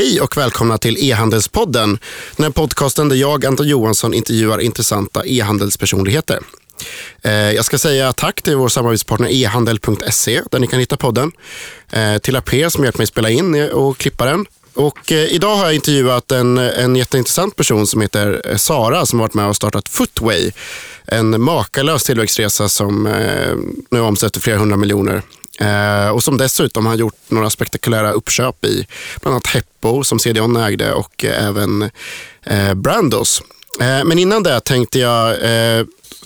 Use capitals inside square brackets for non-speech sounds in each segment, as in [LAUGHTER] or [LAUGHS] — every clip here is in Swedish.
Hej och välkomna till E-handelspodden. Den här podcasten där jag, Anton Johansson, intervjuar intressanta e-handelspersonligheter. Eh, jag ska säga tack till vår samarbetspartner ehandel.se där ni kan hitta podden. Eh, till Aper som hjälpt mig spela in och klippa den. Och eh, idag har jag intervjuat en, en jätteintressant person som heter Sara som har varit med och startat Footway. En makalös tillväxtresa som nu omsätter flera hundra miljoner Eh, och som dessutom har gjort några spektakulära uppköp i bland annat Heppo som CDON ägde och eh, även eh, Brandos. Men innan det tänkte jag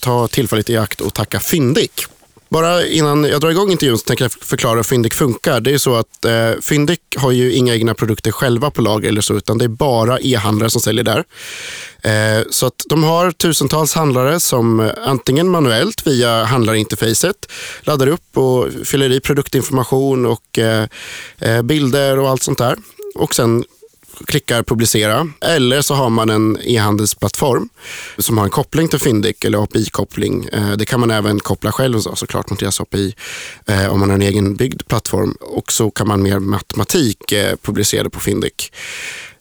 ta tillfället i akt och tacka Fyndik. Bara innan jag drar igång intervjun så tänker jag förklara hur Fyndik funkar. Det är så att eh, Fyndik har ju inga egna produkter själva på lager eller så, utan det är bara e-handlare som säljer där. Eh, så att de har tusentals handlare som eh, antingen manuellt via handlarinterfacet laddar upp och fyller i produktinformation och eh, eh bilder och allt sånt där. Och sen klickar publicera. Eller så har man en e-handelsplattform som har en koppling till Fyndik eller API-koppling. Eh, det kan man även koppla själv så, såklart mot deras API eh, om man har en egen byggd plattform. Och så kan man med matematik eh, publicera det på Fyndik.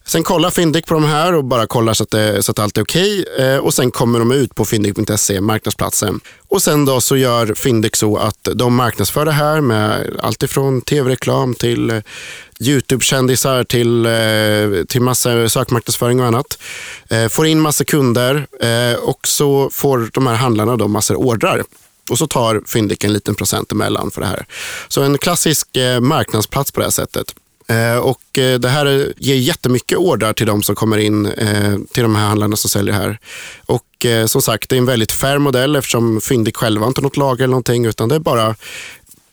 Sen kollar Fyndik på de här och bara kollar så att, det, så att allt är okej. Okay. Och sen kommer de ut på fyndik.se, marknadsplatsen. Och sen då så gör Fyndik så att de marknadsför det här med allt ifrån tv-reklam till eh, YouTube-kändisar till, eh, till massa sökmarknadsföring och annat. Får in massa kunder och så får de här handlarna då massor ordrar. Och så tar Fyndik en liten procent emellan för det här. Så en klassisk marknadsplats på det här sättet. Eh, och eh, det här ger jättemycket ordrar till de som kommer in eh, till de här handlarna som säljer här. Och som sagt, det är en väldigt fair modell eftersom Fyndik själva inte har något lager eller någonting utan det är bara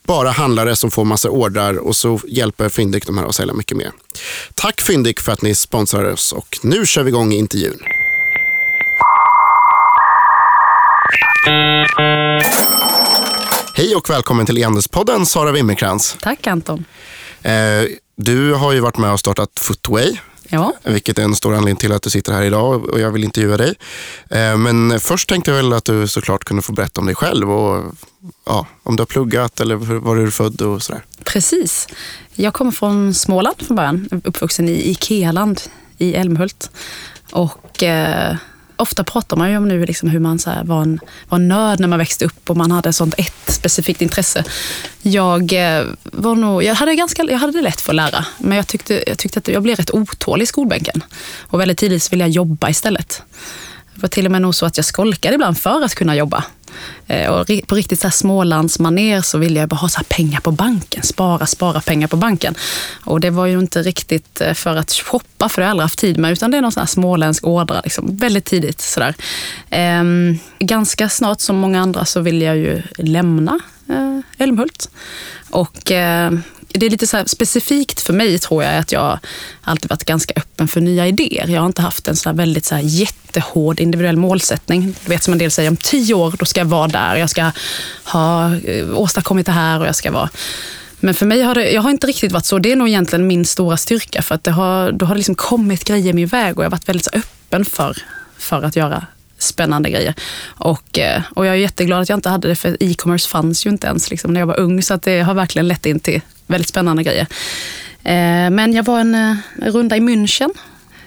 bara handlare som får massa ordrar och så hjälper Fyndik de här att sälja mycket mer. Tack Fyndik för att ni sponsrar oss och nu kör vi igång intervjun. Hej och välkommen till E-handelspodden Sara Wimmerkrans. Tack Anton. Eh, du har ju varit med och startat Footway. Ja. Vilket är en stor anledning till att du sitter här idag och jag vill intervjua dig. Eh, men först tänkte jag väl att du såklart kunde få berätta om dig själv och ja, om du har pluggat eller var du är född och sådär. Precis. Jag kommer från Småland från början, uppvuxen i Ikealand i Älmhult. Och eh, ofta pratar man ju om nu liksom hur man så var, en, var en nörd när man växte upp och man hade sånt ett specifikt intresse. Jag, eh, var nog, jag, hade ganska, jag hade det lätt för att lära, men jag tyckte, jag tyckte att jag blev rätt otålig i skolbänken. Och väldigt tidigt så ville jag jobba istället. Det var till och med nog så att jag skolkade ibland för att kunna jobba. Eh, och på riktigt så här Smålandsmaner så ville jag bara ha så pengar på banken. Spara, spara pengar på banken. Och det var ju inte riktigt eh, för att shoppa, för det har jag aldrig haft tid med, utan det är någon sån här småländsk ådra. Liksom, väldigt tidigt sådär. Ehm, ganska snart, som många andra, så ville jag ju lämna eh, Älmhult. Och eh, det är lite så specifikt för mig tror jag att jag alltid varit ganska öppen för nya idéer. Jag har inte haft en sån väldigt så jättehård individuell målsättning. Du vet som en del säger, om tio år då ska jag vara där. Jag ska ha eh, åstadkommit det här och jag ska vara men för mig har det jag har inte riktigt varit så. Det är nog egentligen min stora styrka. För att det har, då har det liksom kommit grejer min väg och jag har varit väldigt så öppen för, för att göra spännande grejer. Och, eh, och jag är jätteglad att jag inte hade det, för e-commerce fanns ju inte ens liksom, när jag var ung. Så att det har verkligen lett in till väldigt spännande grejer. Eh, men jag var en eh, runda i München.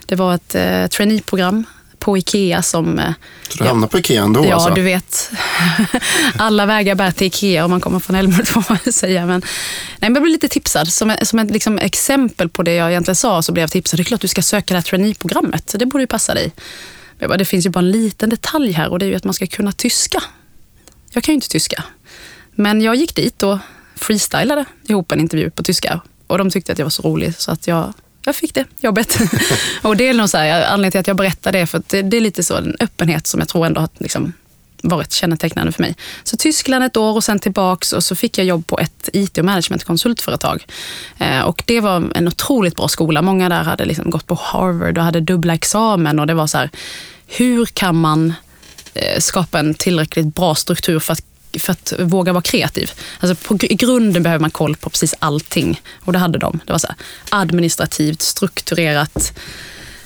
Det var ett traineeprogram på Ikea som... Så du hamnade på Ikea ändå? Ja, alltså. du vet. [LAUGHS] Alla vägar bär till Ikea om man kommer från Älmhult [LAUGHS] får man säga. Men, nej, men jag blev lite tipsad. Som, som ett liksom, exempel på det jag egentligen sa så blev jag tipsad. Det är klart du ska söka det här traineeprogrammet. Det borde ju passa dig. Jag bara, det finns ju bara en liten detalj här och det är ju att man ska kunna tyska. Jag kan ju inte tyska. Men jag gick dit och freestylade ihop en intervju på tyska. Och de tyckte att jag var så rolig så att jag, jag fick det jobbet. [LAUGHS] och det är nog så här, anledningen till att jag berättar det, för det, det, är lite så en öppenhet som jag tror ändå har liksom, varit kännetecknande för mig. Så Tyskland ett år och sen tillbaks och så fick jag jobb på ett IT och managementkonsultföretag. Eh, och det var en otroligt bra skola. Många där hade liksom gått på Harvard och hade dubbla examen och det var så här, hur kan man eh, skapa en tillräckligt bra struktur för att för att våga vara kreativ. Alltså på, I grunden behöver man koll på precis allting. Och det hade de. Det var så här, administrativt, strukturerat,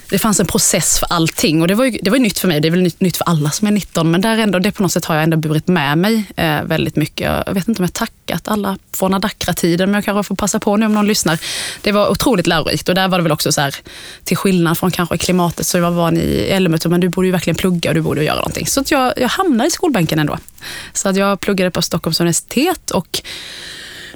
det fanns en process för allting och det var ju, det var ju nytt för mig. Det är väl nytt, nytt för alla som är 19 men där ändå, det på något sätt har jag ändå burit med mig eh, väldigt mycket. Jag vet inte om jag tackat alla från Adakra-tiden men jag kanske får passa på nu om någon lyssnar. Det var otroligt lärorikt och där var det väl också så här, till skillnad från kanske klimatet så var van i Älmhult, men du borde ju verkligen plugga och du borde göra någonting. Så att jag, jag hamnade i skolbänken ändå. Så att jag pluggade på Stockholms universitet och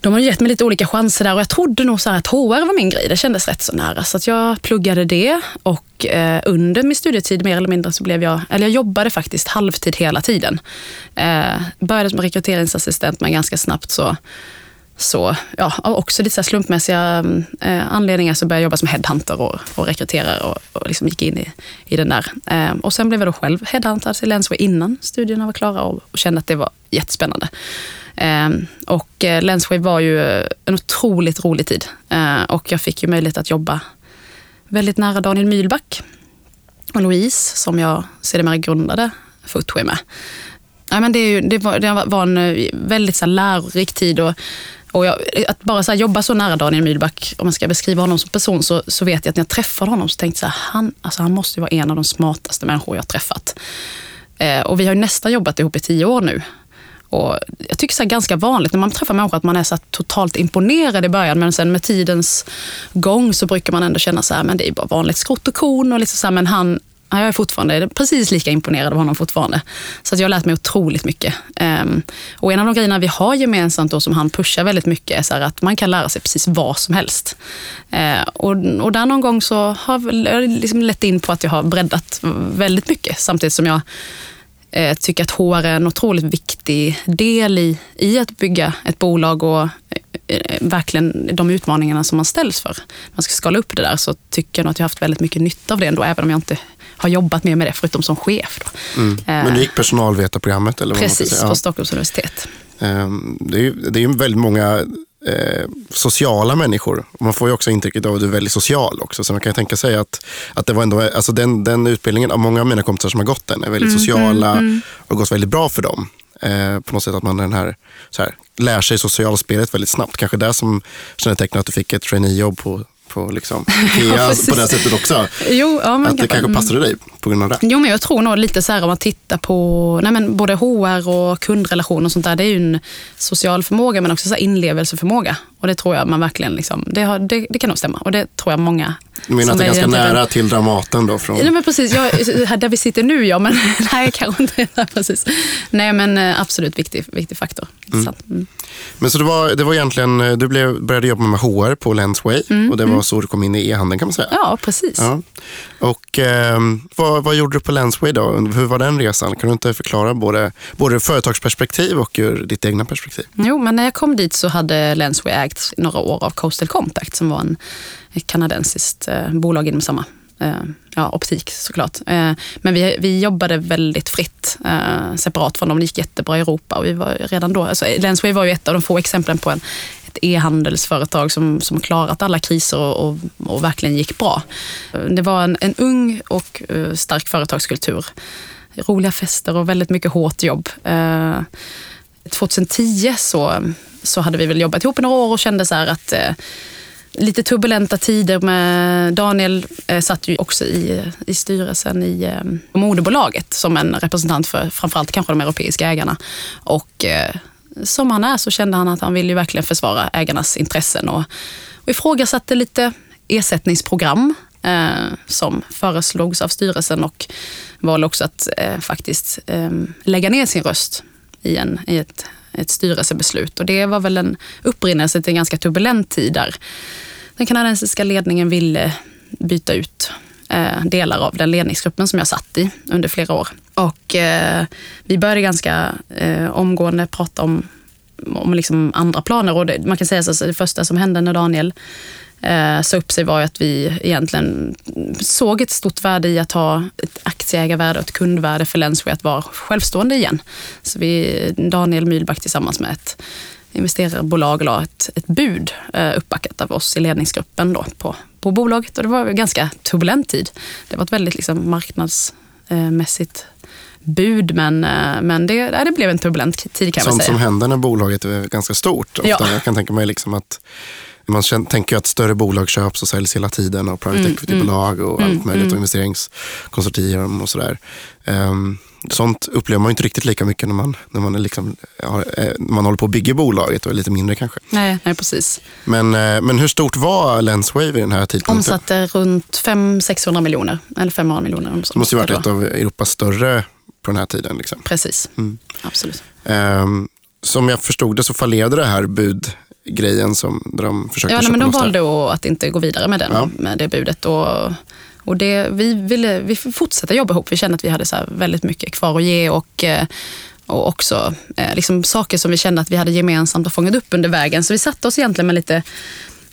de har gett mig lite olika chanser där och jag trodde nog så att HR var min grej. Det kändes rätt så nära. Så att jag pluggade det och eh, under min studietid mer eller mindre så blev jag, eller jag jobbade faktiskt halvtid hela tiden. Eh, började som rekryteringsassistent men ganska snabbt så så ja, också lite så slumpmässiga eh, anledningar så började jag jobba som headhunter och, och rekryterare och, och liksom gick in i, i den där. Eh, och sen blev jag då själv headhunter till Länsway innan studierna var klara och, och kände att det var jättespännande. Ehm, och eh, Lensway var ju en otroligt rolig tid ehm, och jag fick ju möjlighet att jobba väldigt nära Daniel Mylback och Louise som jag sedermera grundade Footway med. Ja, men det, är ju, det, var, det var en eh, väldigt så här, lärorik tid och, och jag, att bara så här, jobba så nära Daniel Mylback, om man ska beskriva honom som person, så, så vet jag att när jag träffade honom så tänkte jag att han, alltså, han måste vara en av de smartaste människor jag träffat. Eh, och vi har nästan jobbat ihop i tio år nu. Och jag tycker det är ganska vanligt när man träffar människor att man är så totalt imponerad i början men sen med tidens gång så brukar man ändå känna så här, men det är bara vanligt skrot och korn och liksom så här, men han, jag är fortfarande precis lika imponerad av honom fortfarande. Så att jag har lärt mig otroligt mycket. Um, och en av de grejerna vi har gemensamt då som han pushar väldigt mycket är så att man kan lära sig precis vad som helst. Uh, och, och där någon gång så har jag liksom lett in på att jag har breddat väldigt mycket samtidigt som jag eh, tycker att HR är en otroligt viktig del i, i att bygga ett bolag och eh, verkligen de utmaningarna som man ställs för. Man ska skala upp det där så tycker jag nog att jag har haft väldigt mycket nytta av det ändå, även om jag inte har jobbat mer med det förutom som chef. Mm. Men du gick personalvetarprogrammet? Eller vad Precis, man ja. på Stockholms universitet. Ehm, det är ju det är väldigt många eh, sociala människor. Man får ju också intrycket av att du är väldigt social också. Så man kan tänka sig att, att det var ändå, alltså den, den utbildningen, av många av mina kompisar som har gått den, är väldigt mm, sociala mm, mm. och gått väldigt bra för dem. Eh, på något sätt att man den här, så här, lär sig socialspelet väldigt snabbt. Kanske det som kännetecknar att du fick ett traineejobb på på liksom, [LAUGHS] Ikea ja, på det sättet också. Jo, ja, att det kanske passade dig på grund av det. Jo, men jag tror nog lite så här om man tittar på nej, men både HR och kundrelationer och sånt där. Det är ju en social förmåga men också så inlevelseförmåga. Och det tror jag man verkligen, liksom, det, har, det, det kan nog stämma. Och det tror jag många du menar att det är ganska nära till Dramaten då? Från... Nej, men precis. Jag, där vi sitter nu ja, men [LAUGHS] nej, kanske inte. [LAUGHS] Nej, precis. nej men eh, absolut viktig, viktig faktor. Mm. Mm. Men så det var, det var egentligen, eh, du blev, började jobba med HR på Lensway mm. och det var mm. så du kom in i e-handeln kan man säga? Ja, precis. Ja. Och eh, vad, vad gjorde du på Lensway då? Hur var den resan? Kan du inte förklara både, både företagsperspektiv och ur ditt egna perspektiv? Jo, men när jag kom dit så hade Lensway ägt några år av Coastal Contact som var en ett kanadensiskt eh, bolag inom samma eh, ja, optik såklart. Eh, men vi, vi jobbade väldigt fritt, eh, separat från dem. Det gick jättebra i Europa och vi var redan då, alltså Lensway var ju ett av de få exemplen på en, ett e-handelsföretag som, som klarat alla kriser och, och, och verkligen gick bra. Eh, det var en, en ung och eh, stark företagskultur. Roliga fester och väldigt mycket hårt jobb. Eh, 2010 så, så hade vi väl jobbat ihop i några år och kände så att eh, lite turbulenta tider med Daniel eh, satt ju också i, i styrelsen i eh, moderbolaget som en representant för framförallt kanske de europeiska ägarna. Och eh, som han är så kände han att han ville ju verkligen försvara ägarnas intressen och, och ifrågasatte lite ersättningsprogram eh, som föreslogs av styrelsen och valde också att eh, faktiskt eh, lägga ner sin röst i, en, i ett ett styrelsebeslut. Och det var väl en upprinnelse till en ganska turbulent tid där den kanadensiska ledningen ville byta ut eh, delar av den ledningsgruppen som jag satt i under flera år. Och eh, vi började ganska eh, omgående prata om, om liksom andra planer. Och det, man kan säga att det första som hände när Daniel eh, sa upp sig var att vi egentligen såg ett stort värde i att ha ett aktieägarvärde och ett kundvärde för Lensway att vara självstående igen. Så vi, Daniel Mylback tillsammans med ett investerarbolag la ett, ett bud eh, uppbackat av oss i ledningsgruppen då på, på bolaget. Och det var en ganska turbulent tid. Det var ett väldigt liksom, marknadsmässigt bud, men, eh, men det, det blev en turbulent tid kan Sånt man säga. som händer när bolaget är ganska stort. Ofta. Ja. Jag kan tänka mig liksom att Man känner, tänker att större bolag köps och säljs hela tiden av private Mm, equity-bolag och allt möjligt och investeringskonsortium och sådär. Um, sånt upplever man inte riktigt lika mycket när man, när man, är liksom, ja, eh, när man håller på att bygga bolaget och är lite mindre kanske. Nej, nej precis. Men, eh, men hur stort var Lenswave vid den här tidpunkten? Omsatte runt 500-600 miljoner. Eller 500 miljoner. Det måste ju varit ett av Europas större på den här tiden. Liksom. Precis, absolut. Um, som jag förstod det så fallerade det här budgrejen som där de försökte Ja, köpa men de valde att inte gå vidare med, den, Ja. med det budet. Och, och det, vi ville vi fortsätta jobba ihop. Vi kände att vi hade så väldigt mycket kvar att ge och, eh, och också eh, liksom saker som vi kände att vi hade gemensamt och fångat upp under vägen. Så vi satte oss egentligen med lite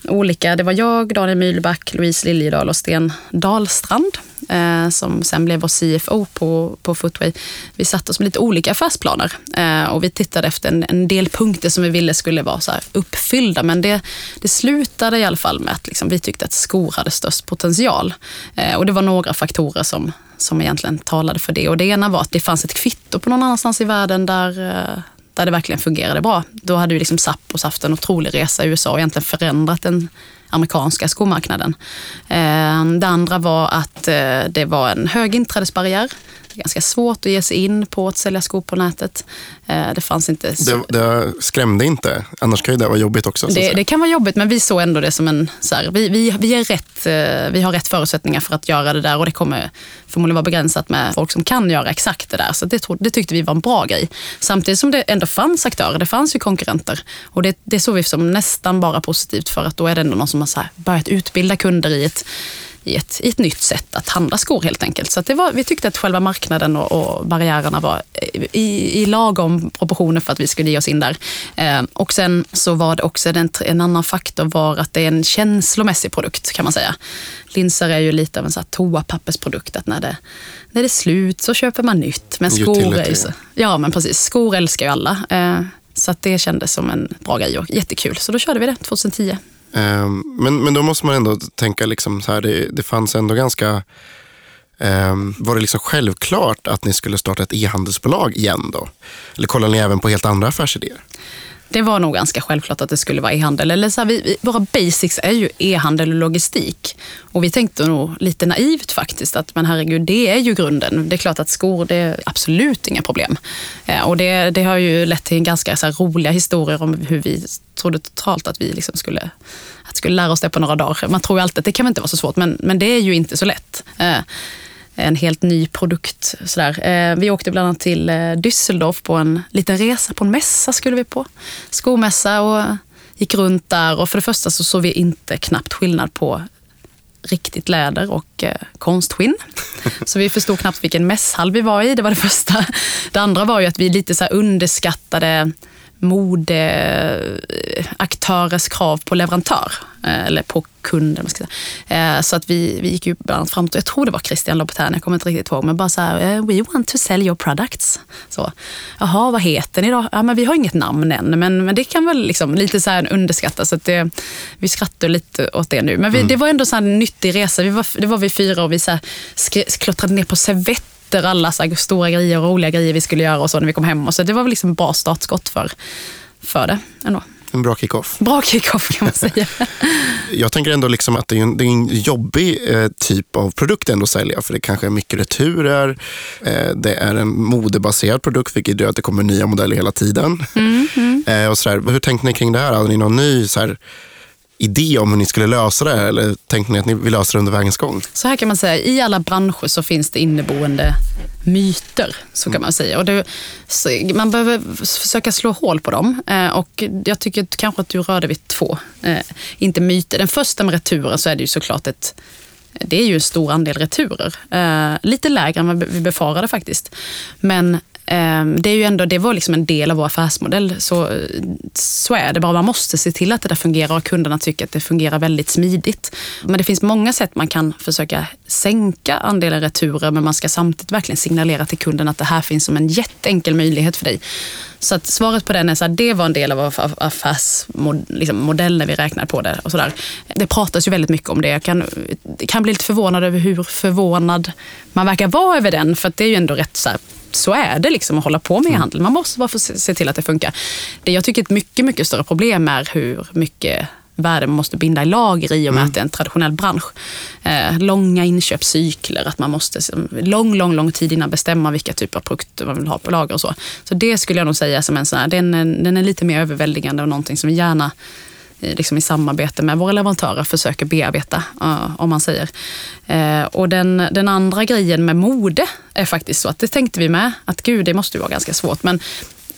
olika. Det var jag, Daniel Myhlback, Louise Liljedahl och Sten Dahlstrand eh, som sen blev vår CFO på, på Footway. Vi satte oss med lite olika affärsplaner eh, och vi tittade efter en, en del punkter som vi ville skulle vara så här uppfyllda. Men det, det slutade i alla fall med att liksom, vi tyckte att skor hade störst potential. Eh, och det var några faktorer som, som egentligen talade för det. Och det ena var att det fanns ett kvitto på någon annanstans i världen där eh, där det verkligen fungerade bra. Då hade ju liksom Zappos haft en otrolig resa i USA och egentligen förändrat den amerikanska skomarknaden. Eh, det andra var att eh, det var en hög inträdesbarriär. Det är ganska svårt att ge sig in på att sälja skor på nätet. Eh, Det fanns inte... så- Det, det skrämde inte, annars kan ju det vara jobbigt också. det, det kan vara jobbigt, men vi såg ändå det som en... Så här, vi, vi, vi, är rätt, eh, vi har rätt förutsättningar för att göra det där och det kommer förmodligen vara begränsat med folk som kan göra exakt det där. Så det, tro- det tyckte vi var en bra grej. Samtidigt som det ändå fanns aktörer, det fanns ju konkurrenter. Och det, det såg vi som nästan bara positivt för att då är det ändå någon som har så här börjat utbilda kunder i ett i ett, i ett nytt sätt att handla skor helt enkelt. Så det var, vi tyckte att själva marknaden och, och barriärerna var i, i lagom proportioner för att vi skulle ge oss in där. Eh, och sen så var det också en, en annan faktor var att det är en känslomässig produkt kan man säga. Linser är ju lite av en så här toapappersprodukt, att när det, när det är slut så köper man nytt. Men skor är ju Ja, men precis. Skor älskar ju alla. Eh, så det kändes som en bra grej och jättekul. Så då körde vi det 2010. Ehm, men, men då måste man ändå tänka, liksom så här, det, det fanns ändå ganska... ehm, var det liksom självklart att ni skulle starta ett e-handelsbolag igen då? Eller kollade ni även på helt andra affärsidéer? Det var nog ganska självklart att det skulle vara e-handel. Eller så här, vi, vi, våra basics är ju e-handel och logistik. Och vi tänkte nog lite naivt faktiskt att men herregud, det är ju grunden. Det är klart att skor, det är absolut inga problem. Eh, och det, det har ju lett till ganska så här, roliga historier om hur vi trodde totalt att vi liksom skulle, att skulle lära oss det på några dagar. Man tror ju alltid att det kan väl inte vara så svårt, men, men det är ju inte så lätt. Eh, en helt ny produkt. Sådär. Eh, vi åkte bland annat till eh, Düsseldorf på en liten resa på en mässa skulle vi på. Skomässa och gick runt där och för det första så såg vi inte knappt skillnad på riktigt läder och eh, konstskinn. [LAUGHS] Så vi förstod knappt vilken mässhall vi var i, det var det första. Det andra var ju att vi lite så underskattade modeaktörers krav på leverantör, eh, eller på kunden. Ska säga. Eh, Så att vi, vi gick ju bland annat fram till, jag tror det var Christian Louboutin, jag kommer inte riktigt ihåg, men bara så här, eh, we want to sell your products. Så, Jaha, vad heter ni då? Ja, men vi har inget namn än, men, men det kan väl liksom lite så här underskattas. Så att det, vi skrattar lite åt det nu. Men vi, det var ändå så här en nyttig resa. Vi var, det var vi fyra och vi så här skri, klottrade ner på servetter alla så här stora grejer och roliga grejer vi skulle göra och så när vi kom hem. Och så det var väl liksom bra startskott för, för det ändå. En bra kick-off. Bra kick-off kan man säga. [LAUGHS] Jag tänker ändå liksom att det är en, det är en jobbig eh, typ av produkt ändå att sälja. För det kanske är mycket returer. Eh, det är en modebaserad produkt vilket gör att det kommer nya modeller hela tiden. [LAUGHS] Eh, och så där. Hur tänkte ni kring det här? Hade ni någon ny så här, idé om hur ni skulle lösa det? här? Eller tänkte ni att ni vill lösa det under vägens gång? Så här kan man säga, i alla branscher så finns det inneboende myter. Så kan man säga. Och det, man behöver försöka slå hål på dem. Eh, och jag tycker kanske att du rörde vid två, eh, inte myter. Den första med returer så är det ju såklart ett det är ju en stor andel returer. Eh, lite lägre än vad vi befarade faktiskt. Men Ehm, det är ju ändå, det var liksom en del av vår affärsmodell. Så, eh, så är det bara. Man måste se till att det där fungerar och kunderna tycker att det fungerar väldigt smidigt. Men det finns många sätt man kan försöka sänka andelen returer men man ska samtidigt verkligen signalera till kunden att det här finns som en jätteenkel möjlighet för dig. Så att svaret på den är att det var en del av vår affärsmodell liksom, när vi räknade på det. Och så där. Det pratas ju väldigt mycket om det. Jag kan, kan bli lite förvånad över hur förvånad man verkar vara över den. För att det är ju ändå rätt så här, så är det liksom att hålla på med e-handel. Man måste bara få se till att det funkar. Det jag tycker är ett mycket, mycket större problem är hur mycket värde man måste binda i lager i och med att det är en traditionell bransch. Eh, långa inköpscykler, att man måste lång, lång, lång tid innan bestämma vilka typer av produkter man vill ha på lager och så. Så det skulle jag nog säga som en sån här, den, den är lite mer överväldigande och någonting som vi gärna Eh, liksom i samarbete med våra leverantörer försöker bearbeta, eh, om man säger. Eh, och den, den andra grejen med mode är faktiskt så att det tänkte vi med, att gud, det måste ju vara ganska svårt. Men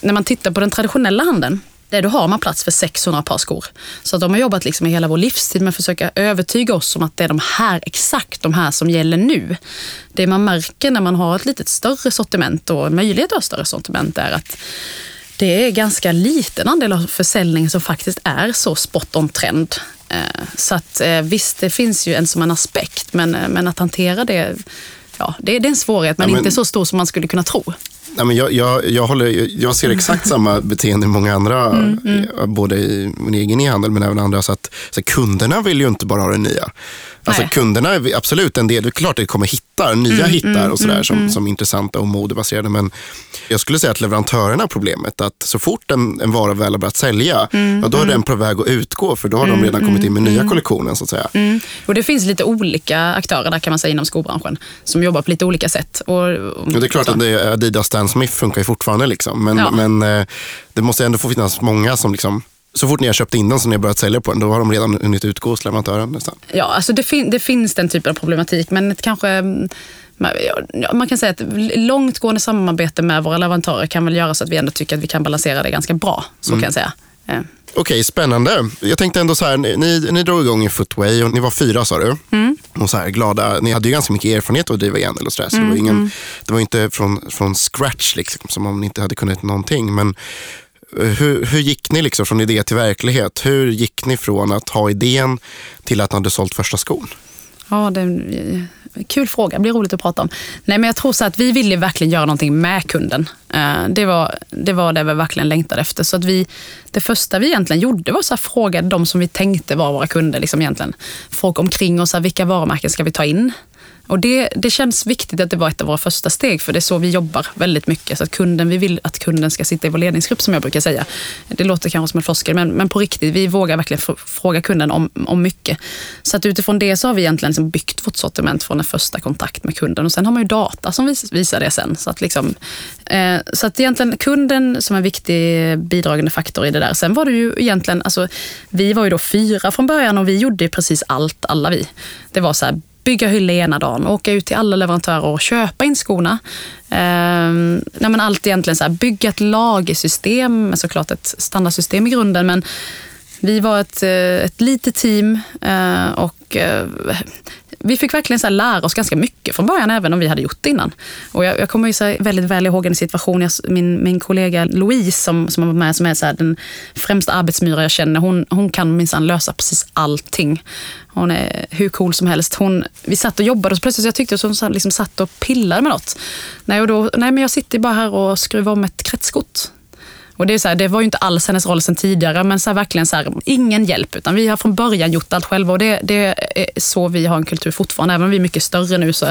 när man tittar på den traditionella handeln, där då har man plats för 600 par skor. Så att de har jobbat liksom i hela vår livstid med att försöka övertyga oss om att det är de här, exakt de här som gäller nu. Det man märker när man har ett lite större sortiment och möjlighet att ha större sortiment är att det är ganska liten andel av försäljningen som faktiskt är så spot on trend. Eh, så att eh, visst, det finns ju en som en aspekt, men, eh, men att hantera det, ja, det, det är en svårighet, men, ja, men inte så stor som man skulle kunna tro. Nej, men jag, jag, jag, håller, jag ser exakt samma beteende i många andra, mm, mm. både i min egen e-handel men även andra. Så att, så kunderna vill ju inte bara ha det nya. Alltså, kunderna är absolut en del, det är klart att det kommer hittar, nya mm, hittar mm, och sådär mm, som, mm. som är intressanta och modebaserade. Men jag skulle säga att leverantörerna har problemet. Att så fort en, en vara väl har börjat sälja, mm, ja, då är den på väg att utgå för då har de redan kommit in med nya kollektionen. Så att säga. Och det finns lite olika aktörer där kan man säga inom skobranschen som jobbar på lite olika sätt. Och, och det är klart så. att det Adidas Stan Smith funkar ju fortfarande. Liksom. Men, ja. men eh, det måste ändå få finnas många som liksom så fort ni har köpt in den så ni har börjat sälja på den, då har de redan hunnit utgå hos leverantören nästan. Ja, alltså det, fin det finns den typen av problematik, men kanske mm, man kan säga att långtgående samarbete med våra leverantörer kan väl göra så att vi ändå tycker att vi kan balansera det ganska bra. Så mm. kan jag säga. Okej, okay, spännande. Jag tänkte ändå så här, ni, ni drog igång i Footway och ni var fyra sa du. Mm. Och så här, glada. Ni hade ju ganska mycket erfarenhet av att driva e-handel och sådär. Så mm, det var, ingen, mm. det var inte från, från scratch liksom, som om ni inte hade kunnat någonting. Men hur, hur gick ni liksom från idé till verklighet? Hur gick ni från att ha idén till att ni hade sålt första skon? Ja, det är en eh, kul fråga. Det blir roligt att prata om. Nej, men jag tror så att vi ville verkligen göra någonting med kunden. Eh, det var det, var det vi verkligen längtade efter. Så att vi, det första vi egentligen gjorde var att fråga de som vi tänkte var våra kunder. Liksom egentligen. Folk omkring oss, vilka varumärken ska vi ta in? Och det, det känns viktigt att det var ett av våra första steg, för det är så vi jobbar väldigt mycket. Så att kunden, vi vill att kunden ska sitta i vår ledningsgrupp, som jag brukar säga. Det låter kanske som en floskel, men, men på riktigt, vi vågar verkligen fråga kunden om, om mycket. Så att utifrån det så har vi egentligen liksom byggt vårt sortiment från en första kontakt med kunden. Och sen har man ju data som visar det sen. Så att, liksom, eh, så att egentligen kunden som en viktig bidragande faktor i det där. Sen var det ju egentligen, alltså, vi var ju då fyra från början och vi gjorde precis allt, alla vi. Det var så här, bygga hyllor ena dagen, åka ut till alla leverantörer och köpa in skorna. Eh, nej men allt egentligen så här, bygga ett lagersystem, såklart ett standardsystem i grunden, men vi var ett, eh, ett litet team eh, och eh, vi fick verkligen så lära oss ganska mycket från början, även om vi hade gjort det innan. Och jag, jag kommer ju så väldigt väl ihåg en situation, jag, min, min kollega Louise som, som var med, som är så den främsta arbetsmyra jag känner, hon, hon kan minsann lösa precis allting. Hon är hur cool som helst. Hon, vi satt och jobbade och plötsligt jag tyckte att hon liksom satt och pillade med något. Nej, och då, nej, men jag sitter bara här och skruvar om ett kretskort. Och det, är så här, det var ju inte alls hennes roll sen tidigare, men så här, verkligen så här, ingen hjälp. Utan vi har från början gjort allt själva och det, det är så vi har en kultur fortfarande. Även om vi är mycket större nu så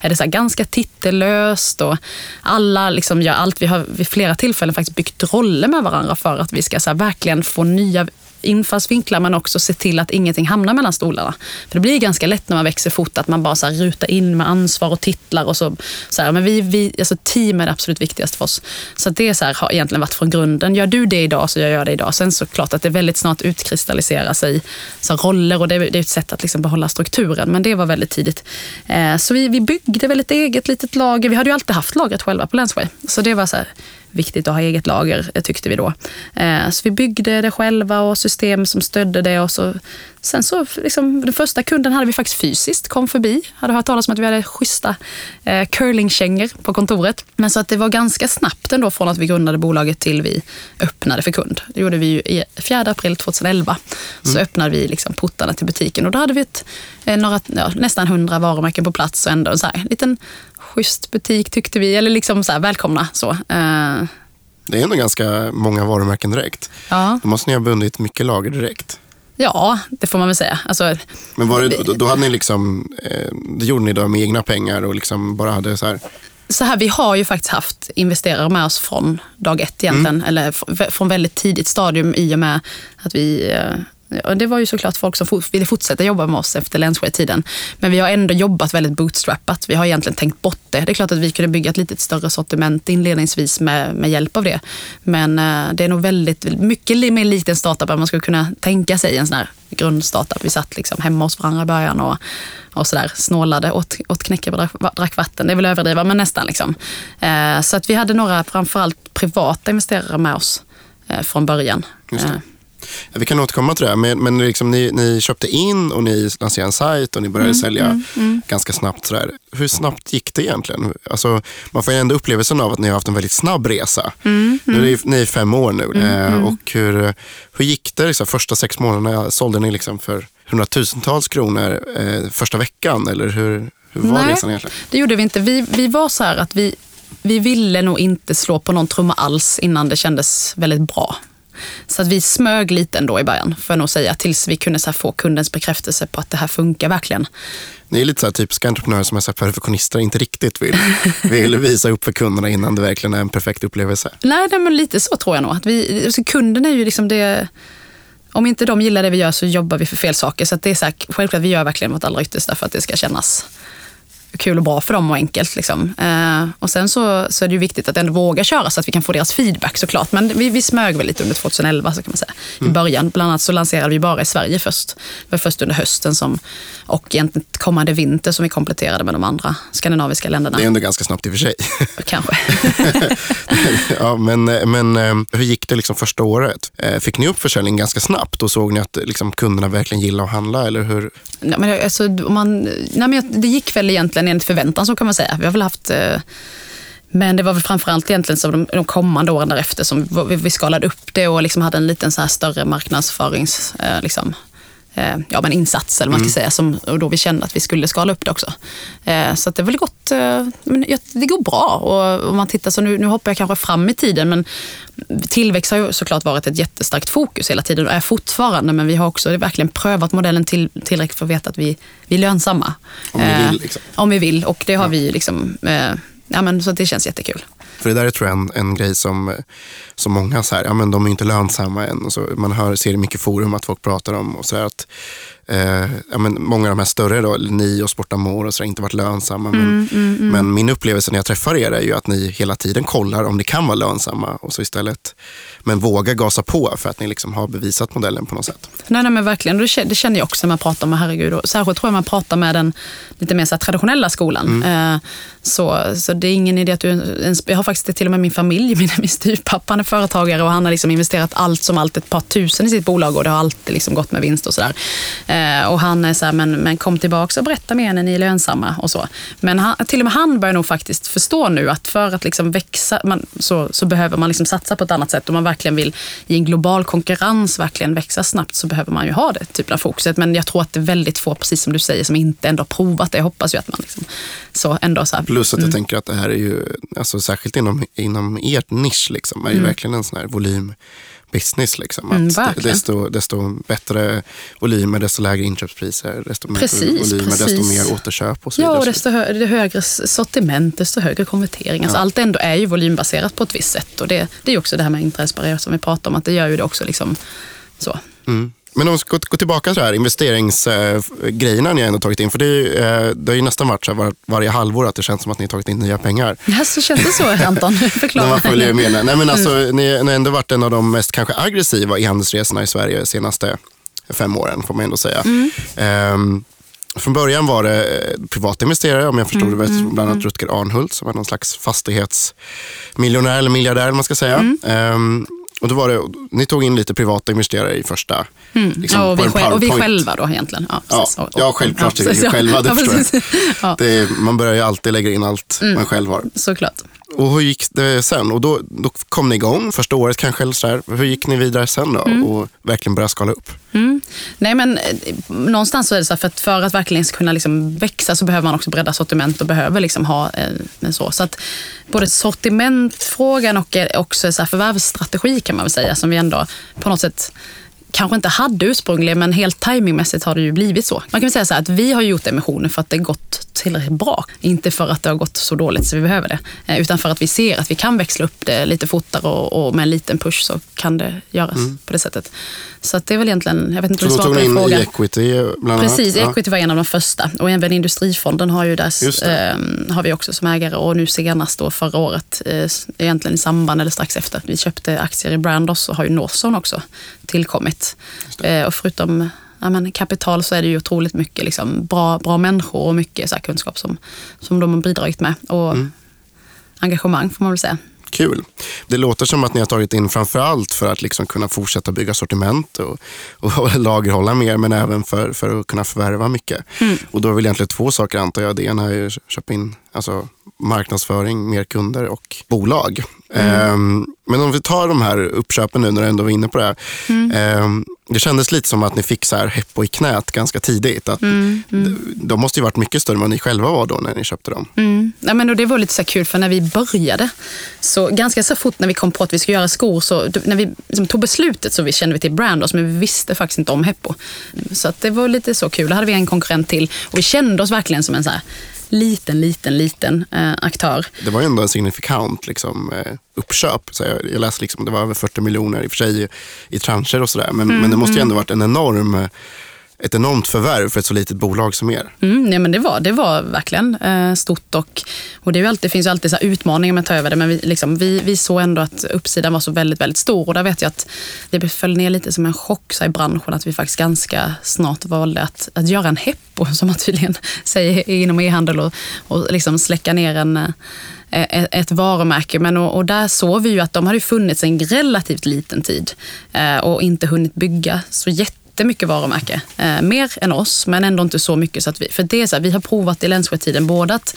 är det så ganska titellöst och alla liksom gör allt. Vi har vid flera tillfällen faktiskt byggt roller med varandra för att vi ska så verkligen få nya infallsvinklar men också se till att ingenting hamnar mellan stolarna. För det blir ganska lätt när man växer fort att man bara så rutar in med ansvar och titlar och så. så här, men vi, vi, alltså team är det absolut viktigaste för oss. Så det så här, har egentligen varit från grunden. Gör du det idag så gör jag det idag. Sen så klart att det väldigt snart utkristalliserar sig så roller och det, det är ett sätt att liksom behålla strukturen. Men det var väldigt tidigt. Eh, så vi, vi byggde väl ett eget litet lager. Vi hade ju alltid haft lagret själva på Länsway. Så det var så här, viktigt att ha eget lager, eh, tyckte vi då. Eh, så vi byggde det själva och system som stödde det. Och så, sen så, liksom, den första kunden hade vi faktiskt fysiskt, kom förbi. Hade hört talas om att vi hade schyssta eh, curlingkängor på kontoret. Men så att det var ganska snabbt ändå från att vi grundade bolaget till vi öppnade för kund. Det gjorde vi ju i 4 april 2011. Så mm. öppnade vi liksom portarna till butiken och då hade vi ett, några, ja, nästan hundra varumärken på plats och ändå en så här, liten schysst butik tyckte vi, eller liksom så här, välkomna. Så. Uh. Det är ändå ganska många varumärken direkt. Ja. Då måste ni ha bundit mycket lager direkt. Ja, det får man väl säga. Alltså, Men var det, då, då hade ni liksom, eh, det gjorde ni då med egna pengar och liksom bara hade så här så här, vi har ju faktiskt haft investerare med oss från dag ett egentligen, mm. eller från väldigt tidigt stadium i och med att vi, eh, Ja, det var ju såklart folk som ville fortsätta jobba med oss efter Lensway-tiden. Men vi har ändå jobbat väldigt bootstrappat. Vi har egentligen tänkt bort det. Det är klart att vi kunde bygga ett lite större sortiment inledningsvis med, med hjälp av det. Men eh, det är nog väldigt, mycket mer likt en startup än man skulle kunna tänka sig en sån här grundstartup. Vi satt liksom hemma hos varandra i början och, och sådär snålade, åt, åt knäckebröd, drack vatten. Det är väl överdriva, men nästan. Liksom. Eh, så att vi hade några framförallt privata investerare med oss eh, från början. Ja, vi kan återkomma till det, men, men liksom, ni, ni köpte in och ni lanserade en sajt och ni började Mm, sälja ganska snabbt. Sådär. Hur snabbt gick det egentligen? Alltså, man får ju ändå upplevelsen av att ni har haft en väldigt snabb resa. Mm, Nu är ni, ni är fem år nu. eh, Och hur, hur gick det liksom, första sex månaderna? Sålde ni liksom för hundratusentals kronor eh, första veckan? Eller hur, hur var Nej. resan egentligen? Det gjorde vi inte. Vi, vi var så här att vi, vi ville nog inte slå på någon trumma alls innan det kändes väldigt bra. Så att vi smög lite ändå i början, får jag nog säga, tills vi kunde så få kundens bekräftelse på att det här funkar verkligen. Ni är lite så här typiska entreprenörer som är så perfektionister inte riktigt vill, [LAUGHS] vill visa upp för kunderna innan det verkligen är en perfekt upplevelse. Nej, nej men lite så tror jag nog. Att vi, alltså kunden är ju liksom det... Om inte de gillar det vi gör så jobbar vi för fel saker. Så det är så här, självklart, vi gör verkligen vårt allra yttersta för att det ska kännas kul och bra för dem och enkelt. Liksom. Eh, och sen så, så är det ju viktigt att ändå våga köra så att vi kan få deras feedback såklart. Men vi, vi smög väl lite under 2011 så kan man säga. I början. Bland annat så lanserade vi bara i Sverige först. Det var först under hösten som, och egentligen kommande vinter som vi kompletterade med de andra skandinaviska länderna. Det är ändå ganska snabbt i och för sig. [LAUGHS] Kanske. [LAUGHS] ja, men, men eh, hur gick det liksom första året? Eh, Fick ni upp försäljningen ganska snabbt och såg ni att liksom, kunderna verkligen gillar att handla? Eller hur? Nej, men alltså, man, nej, men det gick väl egentligen enligt förväntan så kan man säga. Vi har väl haft eh, men det var väl framförallt egentligen så de, de kommande åren därefter som vi, vi skalade upp det och liksom hade en liten så här större marknadsförings... Eh, liksom, eh, ja, men insats, eller man ska säga, som, och då vi kände att vi skulle skala upp det också. Eh, så det har väl gått, eh, men ja, det går bra. Och om man tittar så nu, nu hoppar jag kanske fram i tiden, men tillväxt har ju såklart varit ett jättestarkt fokus hela tiden och är fortfarande, men vi har också verkligen prövat modellen till, tillräckligt för att veta att vi, vi är lönsamma. Om Eh, vill, liksom. Om vi vill, och det har vi liksom, eh, ja men så det känns jättekul. För det där är tror jag en, en grej som, som många så här, ja men de är inte lönsamma än. Och så, man hör, ser i mycket forum att folk pratar om och så här att eh, ja men många av de här större, då, ni och så där, inte varit lönsamma. Men, men min upplevelse när jag träffar er är ju att ni hela tiden kollar om ni kan vara lönsamma och så istället men våga gasa på för att ni liksom har bevisat modellen på något sätt. Nej, nej men verkligen. Det känner- jag också när man pratar med, herregud, och särskilt tror jag man pratar med den lite mer så traditionella skolan. Eh, så, så det är ingen idé att du ens, jag har faktiskt till och med min familj, [LAUGHS] min, min styvpappa han är företagare och han har liksom investerat allt som allt ett par tusen i sitt bolag och det har alltid liksom gått med vinst och sådär. Eh, och han är så här, men, men kom tillbaka och berätta mer när ni är lönsamma och så. Men han, till och med han börjar nog faktiskt förstå nu att för att liksom växa man, så, så behöver man liksom satsa på ett annat sätt. Om man verkligen vill i en global konkurrens verkligen växa snabbt så behöver man ju ha det typen av fokuset. Men jag tror att det är väldigt få, precis som du säger, som inte ändå har provat det. Jag hoppas ju att man liksom, så ändå så här, Plus att jag tänker att det här är ju, alltså, särskilt inom, inom ert nisch, liksom, är ju verkligen en sån här volym business. Liksom. Mm, Att verkligen. desto, desto bättre volymer, desto lägre inköpspriser, desto mer Precis, volymer, desto precis. mer återköp och så Ja, och desto hö- högre sortiment, desto högre konvertering. Alltså Allt ändå är ju volymbaserat på ett visst sätt. Och det, det är också det här med intressbarriär som vi pratar om, att det gör ju det också liksom så. Mm. Men om vi ska gå, tillbaka till det här investeringsgrejerna ni ändå tagit in. För det, är, eh, det har ju nästan varit så var, varje halvår att det känns som att ni har tagit in nya pengar. Ja, så känns det så, [LAUGHS] Anton? Förklara. man följer med. Nej, men alltså, ni, ni har ändå varit en av de mest kanske aggressiva e-handelsresorna i Sverige de senaste fem åren, får man ändå säga. Ehm, från början var det eh, privata investerare, om jag förstod det rätt, bland annat Rutger Arnhult som var någon slags fastighetsmiljonär eller miljardär, man ska säga. Ehm, och då var det, ni tog in lite privata investerare i första... liksom, ja, och, vi själv, och vi själva då egentligen. Ja, Ja. Och- ja, självklart ja, precis, själva, det ja, förstår jag. Det är, man börjar ju alltid lägga in allt Mm. man själv har. såklart. Och hur gick det sen? Och då, då kom ni igång första året kanske. Eller så här. Hur gick ni vidare sen då? Mm. Och verkligen börja skala upp? Mm. Nej, men eh, någonstans så är det så här, för att, för att verkligen kunna liksom växa så behöver man också bredda sortiment och behöver liksom ha eh, så. Så att både sortimentfrågan och eh, också så här förvärvsstrategi kan man väl säga, som vi ändå på något sätt kanske inte hade ursprungligen, men helt timingmässigt har det ju blivit så. Man kan säga så här att vi har gjort emissioner för att det gått tillräckligt bra. Inte för att det har gått så dåligt så vi behöver det, eh, utan för att vi ser att vi kan växla upp det lite fortare och, och med en liten push så kan det göras mm. på det sättet. Så att det är väl egentligen, jag vet inte om du svarar på din fråga. equity bland annat? Precis, ja. equity var en av de första och även Industrifonden har ju där, eh, har vi också som ägare och nu senast då förra året, eh, egentligen i samband eller strax efter, vi köpte aktier i Brandos så har ju Northzone också tillkommit. Eh, och förutom ja, men kapital så är det ju otroligt mycket liksom, bra, bra människor och mycket så här, kunskap som, som de har bidragit med. Och mm. engagemang får man väl säga. Kul. Det låter som att ni har tagit in framför allt för att liksom kunna fortsätta bygga sortiment och, och lagerhålla mer, men även för, för att kunna förvärva mycket. Mm. Och då är väl egentligen två saker antar jag. Det ena är att köpa in alltså, marknadsföring, mer kunder och bolag. Mm. Um, men om vi tar de här uppköpen nu när du ändå var inne på det. Mm. Um, det kändes lite som att ni fick så här Heppo i knät ganska tidigt. Att mm, mm. De måste ju varit mycket större än vad ni själva var då när ni köpte dem. Mm. Ja, men det var lite så kul för när vi började, så ganska så fort när vi kom på att vi skulle göra skor, så när vi liksom tog beslutet så vi kände vi till Brandos men vi visste faktiskt inte om Heppo. Så att det var lite så kul. Då hade vi en konkurrent till och vi kände oss verkligen som en så här liten, liten, liten eh, aktör. Det var ju ändå en signifikant liksom, eh, uppköp. Så jag, jag läste liksom, det var över 40 miljoner i och för sig i, i transcher och sådär. Men, mm, men det måste ju mm. ändå varit en enorm ett enormt förvärv för ett så litet bolag som er. Mm, nej, men det, var, det var verkligen eh, stort och, och det, är alltid, det finns ju alltid så utmaningar med att ta över det men vi, liksom, vi, vi såg ändå att uppsidan var så väldigt, väldigt stor och där vet jag att det föll ner lite som en chock så i branschen att vi faktiskt ganska snart valde att, att göra en heppo [LAUGHS] som man tydligen säger inom e-handel och, och liksom släcka ner en eh, e-, ett varumärke. Men och, och, där såg vi ju att de hade funnits en relativt liten tid eh, och inte hunnit bygga så jätte jättemycket varumärke. Eh, mer än oss, men ändå inte så mycket. Så att vi, för det är så här, vi har provat i Länsjö-tiden både att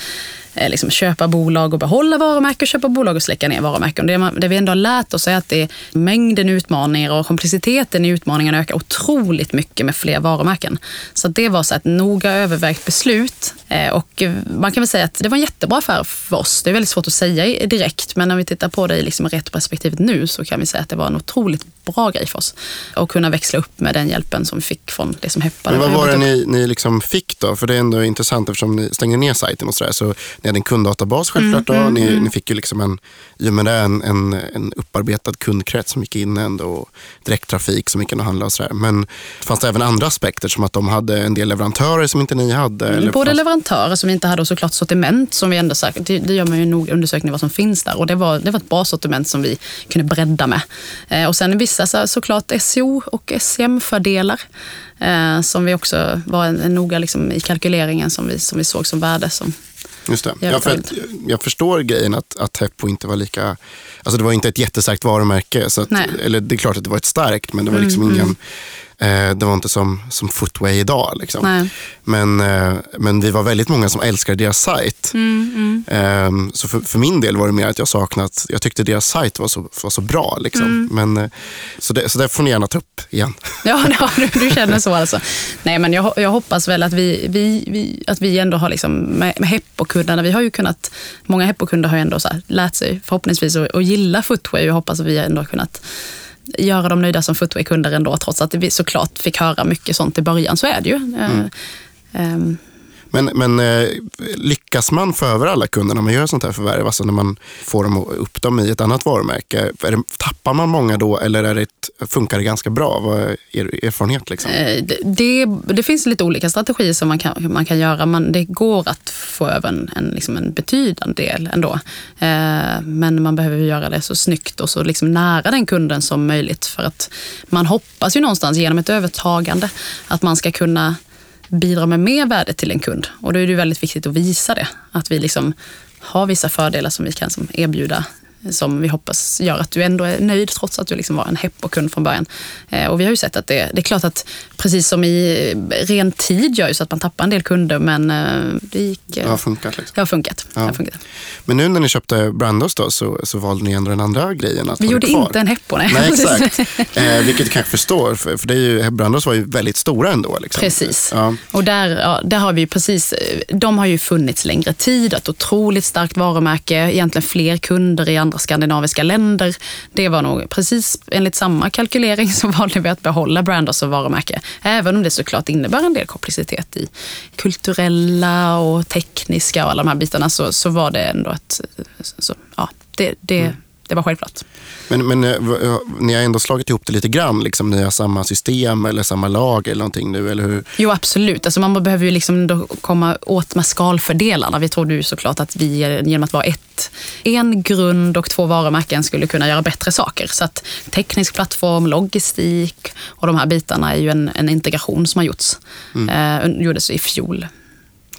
liksom köpa bolag och behålla varumärken, köpa bolag och släcka ner varumärken. Det, man, det vi ändå har lärt oss är att det är mängden utmaningar och komplexiteten i utmaningen ökar otroligt mycket med fler varumärken. Så det var så ett noga övervägt beslut eh, och man kan väl säga att det var en jättebra affär för oss. Det är väldigt svårt att säga direkt, men när vi tittar på det i liksom rätt perspektivet nu så kan vi säga att det var en otroligt bra grej för oss. Att kunna växla upp med den hjälpen som vi fick från det som Heppa. Men vad var det ni, ni liksom fick då? För det är ändå intressant eftersom ni stängde ner sajten och sådär. Så ni hade en kunddatabas självklart. Mm, då. Ni, mm. ni, fick ju liksom en, i och med det en, en, en upparbetad kundkrets som gick in ändå och direkttrafik som gick in och handla och sådär. Men fanns det även andra aspekter som att de hade en del leverantörer som inte ni hade? Eller Både fanns... leverantörer som vi inte hade och såklart sortiment som vi ändå sagt, det, det gör man ju nog undersökning vad som finns där och det var, det var ett bra sortiment som vi kunde bredda med. Eh, och sen vissa så, såklart SEO och SEM-fördelar eh, som vi också var en, en noga liksom, i kalkyleringen som vi, som vi såg som värde som Just det. Ja, för att, jag förstår grejen att, att Heppo inte var lika... Alltså det var inte ett jättestarkt varumärke. Så att, eller det är klart att det var ett starkt, men det var liksom mm, ingen... Mm Eh, det var inte som, som Footway idag. Liksom. Men, eh, men vi var väldigt många som älskade deras sajt. Mm, mm. Eh, så för, för, min del var det mer att jag saknat, jag tyckte deras sajt var så, var så bra. Liksom. Mm. Men, eh, så, det, så det får ni gärna ta upp igen. [LAUGHS] Ja, ja du, du, känner så alltså. Nej, men jag, jag hoppas väl att vi, vi, vi, att vi ändå har, liksom, med, med Heppo-kunderna, vi har ju kunnat, många Heppo-kunder har ju ändå så här, lärt sig förhoppningsvis att, att gilla Footway. Jag hoppas att vi ändå har kunnat göra dem nöjda som footwear-kunder ändå, trots att vi såklart fick höra mycket sånt i början. Så är det ju. Mm. Men, men eh, lyckas man få över alla kunder när man gör sånt här förvärv? Alltså när man får dem upp dem i ett annat varumärke. Det, tappar man många då eller är det ett, funkar det ganska bra? Vad är er erfarenhet? Liksom? Eh, det, det, det, finns lite olika strategier som man kan, man kan göra. Man, det går att få över en, en, liksom en betydande del ändå. Eh, men man behöver göra det så snyggt och så liksom nära den kunden som möjligt. För att man hoppas ju någonstans genom ett övertagande att man ska kunna bidra med mer värde till en kund. Och då är det väldigt viktigt att visa det. Att vi liksom har vissa fördelar som vi kan som erbjuda som vi hoppas gör att du ändå är nöjd trots att du liksom var en Heppo-kund från början. Eh, och vi har ju sett att det, det är klart att precis som i ren tid gör ju så att man tappar en del kunder men eh, det gick... Eh, det har funkat. Liksom. Det har funkat. Ja. Det har funkat. Men nu när ni köpte Brandos då så, så valde ni ändå den andra grejen att Vi gjorde kvar. inte en Heppo, nej. Nej, [LAUGHS] exakt. eh, vilket du kanske förstår, för, för det är ju, Brandos var ju väldigt stora ändå. Liksom. Precis. Ja. Och där, ja, där har vi precis, de har ju funnits längre tid, ett otroligt starkt varumärke, egentligen fler kunder i andra skandinaviska länder. Det var nog precis enligt samma kalkylering så valde vi att behålla branders som varumärke. Även om det såklart innebär en del komplexitet i kulturella och tekniska och alla de här bitarna så, så var det ändå ett... Så, ja, det, det, mm det var självklart. Men, men eh, ni har ändå slagit ihop det lite grann? Liksom, ni har samma system eller samma lag eller någonting nu, eller hur? Jo, absolut. Alltså, man behöver ju liksom komma åt med skalfördelarna. Vi trodde ju såklart att vi genom att vara ett, en grund och två varumärken skulle kunna göra bättre saker. Så att teknisk plattform, logistik och de här bitarna är ju en, en integration som har gjorts. Mm. Eh, gjordes i fjol.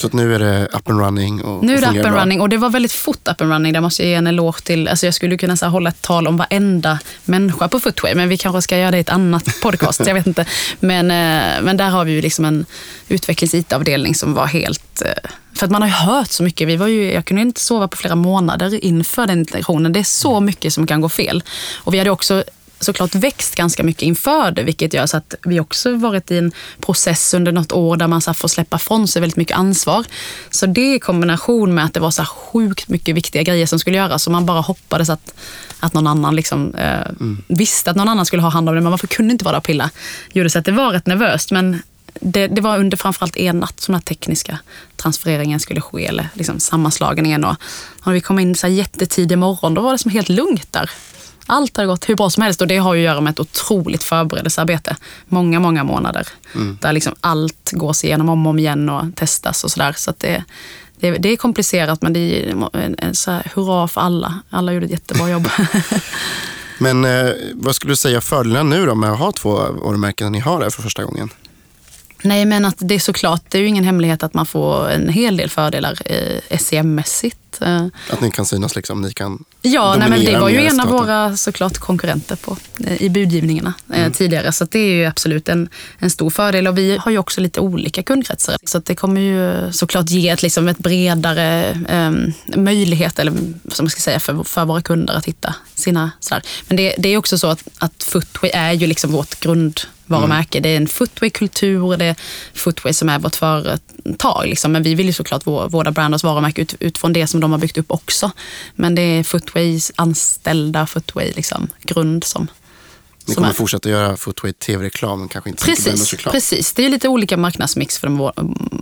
Så att nu är det up and running? Och, nu är det up and running och det var väldigt fort up and running. Där måste jag ge en eloge till. Alltså jag skulle kunna så här, hålla ett tal om varenda människa på Footway, men vi kanske ska göra det i ett annat [LAUGHS] podcast. jag vet inte. Men, eh, men där har vi ju liksom en utvecklings-IT-avdelning som var helt... Eh, för att man har ju hört så mycket. Vi var ju, jag kunde inte sova på flera månader inför den integrationen. Det är så mycket som kan gå fel. Och vi hade också såklart växt ganska mycket inför det, vilket gör så att vi också varit i en process under något år där man så får släppa från sig väldigt mycket ansvar. Så det i kombination med att det var så sjukt mycket viktiga grejer som skulle göras och man bara hoppades att, att någon annan liksom, eh, mm. visste att någon annan skulle ha hand om det, men man kunde inte vara där och pilla. Gjorde så att det var rätt nervöst, men det, det, var under framförallt en natt som den tekniska transfereringen skulle ske, eller liksom sammanslagningen. Och, och vi kom in så här jättetidig morgon, då var det som helt lugnt där. Allt har gått hur bra som helst och det har ju att göra med ett otroligt förberedelsearbete. Många, många månader. Mm. Där liksom allt gås igenom om och om igen och testas och sådär. Så, det, det, det, är komplicerat men det är en, en så här, hurra för alla. Alla gjorde ett jättebra jobb. [LAUGHS] men eh, vad skulle du säga fördelarna nu då med att ha två varumärken ni har här för första gången? Nej, men att det är såklart, det är ju ingen hemlighet att man får en hel del fördelar eh, SEM-mässigt. Eh. Att ni kan synas liksom, ni kan Ja, nej, men det var ju en av våra såklart konkurrenter på, eh, i budgivningarna eh, mm. tidigare. Så det är ju absolut en, en stor fördel. Och vi har ju också lite olika kundkretsar. Så det kommer ju såklart ge ett, liksom ett bredare eh, möjlighet, eller som man ska säga, för, för våra kunder att hitta sina... Sådär. Men det, det är också så att, att Footway är ju liksom vårt grund varumärke. Mm. Det är en footwear-kultur, det är footwear som är vårt företag. Liksom. Men vi vill ju såklart vårda Brandos varumärke ut, utifrån det som de har byggt upp också. Men det är Footways anställda Footway liksom, grund som ni kommer är. fortsätta göra Footway tv-reklam, kanske inte precis, reklam. Precis, det är lite olika marknadsmix för de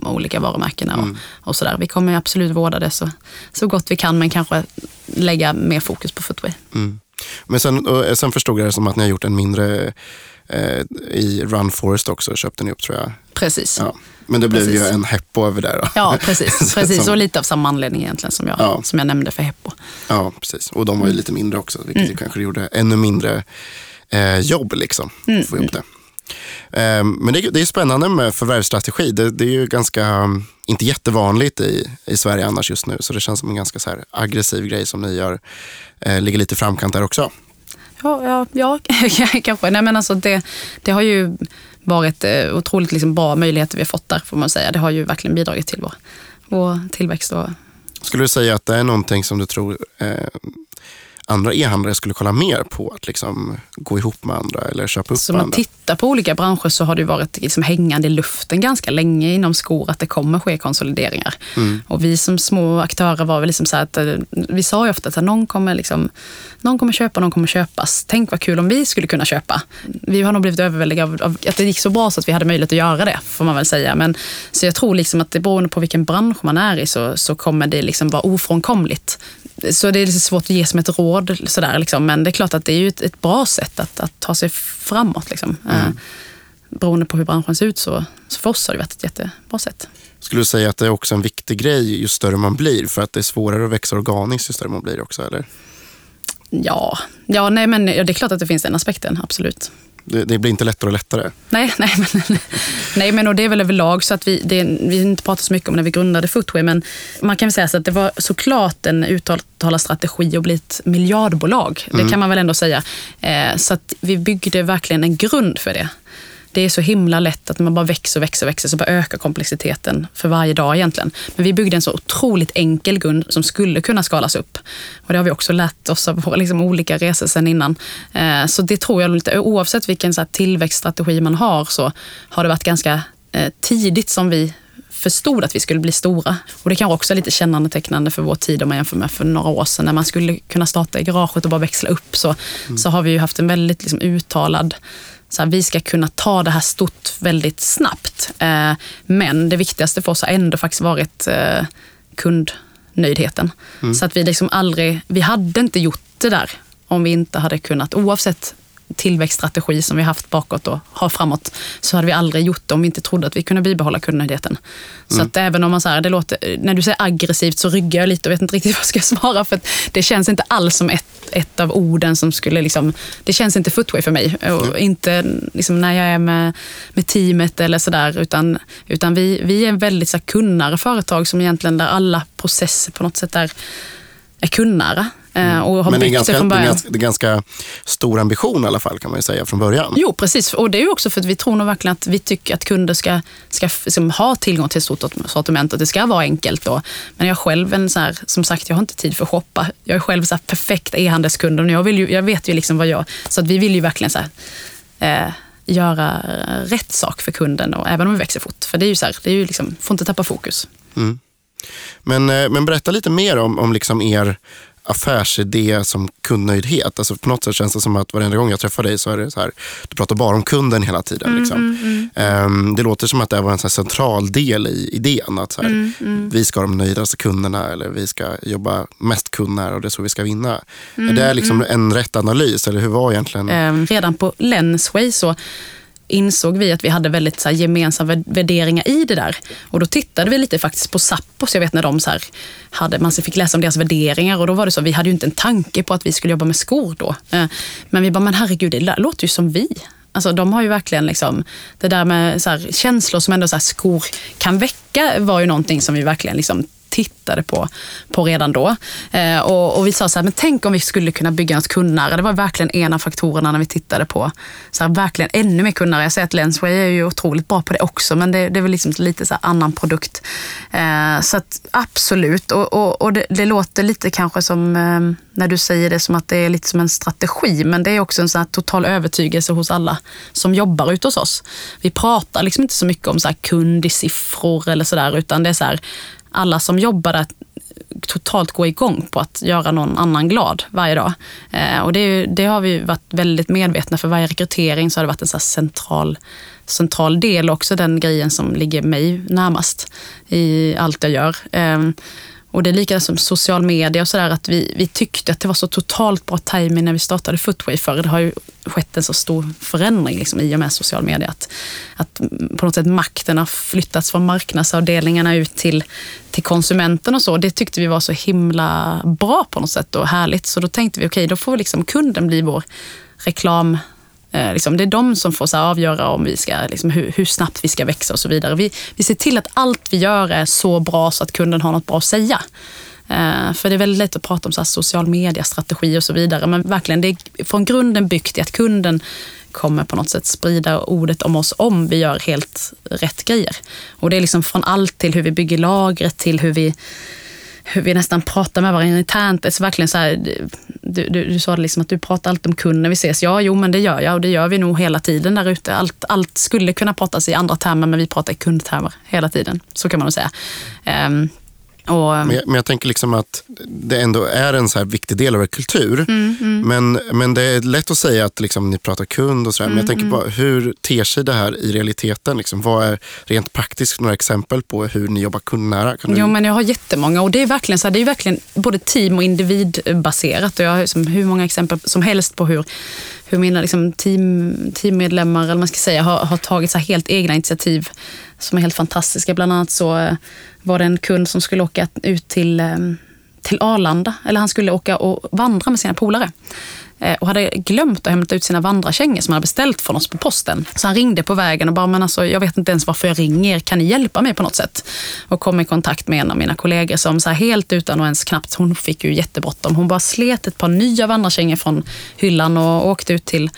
olika varumärkena och, mm. och sådär. Vi kommer absolut vårda det så, så gott vi kan, men kanske lägga mer fokus på Footway. Mm. Men sen, sen förstod jag det som att ni har gjort en mindre i Run Forest också köpte ni upp tror jag. Precis. Ja. Men det blev precis. ju en Heppo över där. Då. Ja, precis. [LAUGHS] precis. Och lite av samma anledning egentligen som jag, ja. som jag nämnde för Heppo. Ja, precis. Och de var ju lite mindre också, vilket mm. kanske gjorde ännu mindre eh, jobb liksom. Mm. Få ihop det. Eh, men det, det, är spännande med förvärvsstrategi. Det, det är ju ganska, inte jättevanligt i, i Sverige annars just nu. Så det känns som en ganska så aggressiv grej som ni gör. Eh, ligger lite i framkant där också. Ja, ja, ja [LAUGHS] kanske. Nej, men alltså det, det har ju varit eh, otroligt liksom bra möjligheter vi har fått där, får man säga. Det har ju verkligen bidragit till vår, vår tillväxt. Och... Skulle du säga att det är någonting som du tror eh, andra e-handlare skulle kolla mer på att liksom gå ihop med andra eller köpa upp Så om man tittar på olika branscher så har det varit liksom hängande i luften ganska länge inom skor att det kommer ske konsolideringar. Mm. Och vi som små aktörer var väl liksom så att eh, vi sa ju ofta att någon kommer, liksom, någon kommer köpa, någon kommer köpas. Tänk vad kul om vi skulle kunna köpa. Vi har nog blivit överväldigade av att det gick så bra så att vi hade möjlighet att göra det, får man väl säga. Men, så jag tror liksom att det beroende på vilken bransch man är i så, så kommer det liksom vara ofrånkomligt. Så det är lite svårt att ge som ett råd, sådär, liksom. men det är klart att det är ju ett, ett bra sätt att, att, ta sig framåt. Liksom. Mm. Eh, beroende på hur branschen ser ut så, så för oss har det varit ett jättebra sätt. Skulle du säga att det är också en viktig grej ju större man blir? För att det är svårare att växa organiskt ju större man blir också, eller? Ja, ja nej, men det är klart att det finns den aspekten, absolut. Det, det, blir inte lättare och lättare. Nej, [LAUGHS] nej, men, nej, men och det är väl överlag så att vi, det, vi inte pratat så mycket om när vi grundade Footway, men man kan väl säga så att det var såklart en uttalad strategi att bli ett miljardbolag. Mm. Det kan man väl ändå säga. Eh, så att vi byggde verkligen en grund för det det är så himla lätt att man bara växer och växer och växer så bara ökar komplexiteten för varje dag egentligen. Men vi byggde en så otroligt enkel grund som skulle kunna skalas upp. Och det har vi också lärt oss av våra liksom olika resor sen innan. Eh, så det tror jag, lite, oavsett vilken så tillväxtstrategi man har så har det varit ganska eh, tidigt som vi förstod att vi skulle bli stora. Och det kan också är lite kännande tecknande för vår tid om man jämför med för några år sedan när man skulle kunna starta i garaget och bara växla upp. Så, mm. så har vi ju haft en väldigt liksom, uttalad så här, vi ska kunna ta det här stort väldigt snabbt. Eh, men det viktigaste för oss har ändå faktiskt varit eh, kundnöjdheten. Mm. Så att vi liksom aldrig, vi hade inte gjort det där om vi inte hade kunnat, oavsett tillväxtstrategi som vi haft bakåt och har framåt, så hade vi aldrig gjort det om vi inte trodde att vi kunde bibehålla kundnöjdheten. Så mm. att även om man säger, det låter, när du säger aggressivt så ryggar jag lite och vet inte riktigt [LAUGHS] vad jag ska svara för det känns inte alls som ett, ett av orden som skulle liksom, det känns inte footway för mig. Och mm. inte liksom när jag är med, med teamet eller sådär, utan, utan vi, vi är väldigt så här, företag som egentligen där alla processer på något sätt är, är kundnära. Eh, mm. Och har Men det är, ganska, från början. det, är ganska, det är ganska stor ambition i alla fall kan man ju säga från början. Jo, precis. Och det är också för att vi tror nog verkligen att vi tycker att kunder ska, ska liksom ha tillgång till ett stort sortiment och det ska vara enkelt. Då. Men jag själv, en så här, som sagt, jag har inte tid för att shoppa. Jag är själv så här perfekt e-handelskund och jag, vill ju, jag vet ju liksom vad jag... Så att vi vill ju verkligen så här, eh, göra rätt sak för kunden, och, även om vi växer fort. För det är ju så här, det är ju liksom, får inte tappa fokus. Mm. Men, eh, men berätta lite mer om, om liksom er affärsidé som kundnöjdhet. Alltså på något sätt känns det som att varenda gång jag träffar dig så är det så här, du pratar bara om kunden hela tiden. Mm, liksom. mm. Um, det låter som att det var en så central del i idén. Att så här, mm, mm. vi ska ha de nöjdaste kunderna eller vi ska jobba mest kundnära och det är så vi ska vinna. är det mm, liksom en rätt analys eller hur var egentligen? Um, redan på Lensway så insåg vi att vi hade väldigt så här, gemensamma värderingar i det där. Och då tittade vi lite faktiskt på Sappos. Jag vet när de så här, hade, man fick läsa om deras värderingar och då var det så, vi hade ju inte en tanke på att vi skulle jobba med skor då. Eh, men vi bara, men herregud, det låter ju som vi. Alltså, de har ju verkligen liksom, det där med så här, känslor som ändå så här, skor kan väcka var ju någonting som vi verkligen liksom tittade på, på redan då. Eh, och, och, vi sa så här, men tänk om vi skulle kunna bygga något kundnära. Det var verkligen en av faktorerna när vi tittade på så här, verkligen ännu mer kundnära. Jag säger att Lensway är ju otroligt bra på det också, men det, det är väl liksom lite så annan produkt. Eh, så att, absolut, och, och, och det, det, låter lite kanske som, eh, när du säger det, som att det är lite som en strategi, men det är också en så total övertygelse hos alla som jobbar ute hos oss. Vi pratar liksom inte så mycket om så här kund i siffror eller sådär, utan det är så här, alla som jobbar där totalt gå igång på att göra någon annan glad varje dag. Eh, och det, det, har vi varit väldigt medvetna för varje rekrytering så har det varit en så central, central del också, den grejen som ligger mig närmast i allt jag gör. Eh, och det är likadant som social media och sådär, att vi, vi tyckte att det var så totalt bra timing när vi startade Footway för det har ju skett en så stor förändring liksom, i och med social media. Att, att på något sätt makten har flyttats från marknadsavdelningarna ut till, till konsumenten och så. Det tyckte vi var så himla bra på något sätt och härligt. Så då tänkte vi, okej, okay, då får liksom kunden bli vår reklam Eh, liksom, det är de som får så här, avgöra om vi ska, liksom, hur, hur, snabbt vi ska växa och så vidare. Vi, vi ser till att allt vi gör är så bra så att kunden har något bra att säga. Eh, för det är väldigt lätt att prata om så här, social media-strategi och så vidare. Men verkligen, det är från grunden byggt i att kunden kommer på något sätt sprida ordet om oss om vi gör helt rätt grejer. Och det är liksom från allt till hur vi bygger lagret till hur vi hur vi nästan pratar med varandra internt. Det är verkligen så här, du, du, du sa liksom att du pratar alltid om kunden när vi ses. Ja, jo, men det gör jag och det gör vi nog hela tiden där ute. Allt, allt skulle kunna pratas i andra termer, men vi pratar i kundtermer hela tiden. Så kan man nog säga. Um, och, men, jag, men, jag, tänker liksom att det ändå är en så här viktig del av er kultur. Mm, mm. Men, men det är lätt att säga att liksom, ni pratar kund och sådär. Mm, men jag tänker på mm. hur ter sig det här i realiteten? Liksom, vad är rent praktiskt några exempel på hur ni jobbar kundnära? Kan du... Jo, men jag har jättemånga och det är verkligen, så här, det är verkligen både team och individbaserat. Och jag har liksom hur många exempel som helst på hur hur mina liksom, team, teammedlemmar eller man ska säga, har, har tagit så helt egna initiativ som är helt fantastiska. Bland annat så eh, var det en kund som skulle åka ut till, eh, till Arlanda, eller han skulle åka och vandra med sina polare eh, och hade glömt att hämta ut sina vandrarkängor som han hade beställt från oss på posten. Så han ringde på vägen och bara, men alltså, jag vet inte ens varför jag ringer, kan ni hjälpa mig på något sätt? Och kom i kontakt med en av mina kollegor som så här, helt utan och ens knappt, hon fick ju jättebråttom. Hon bara slet ett par nya vandrarkängor från hyllan och åkte ut till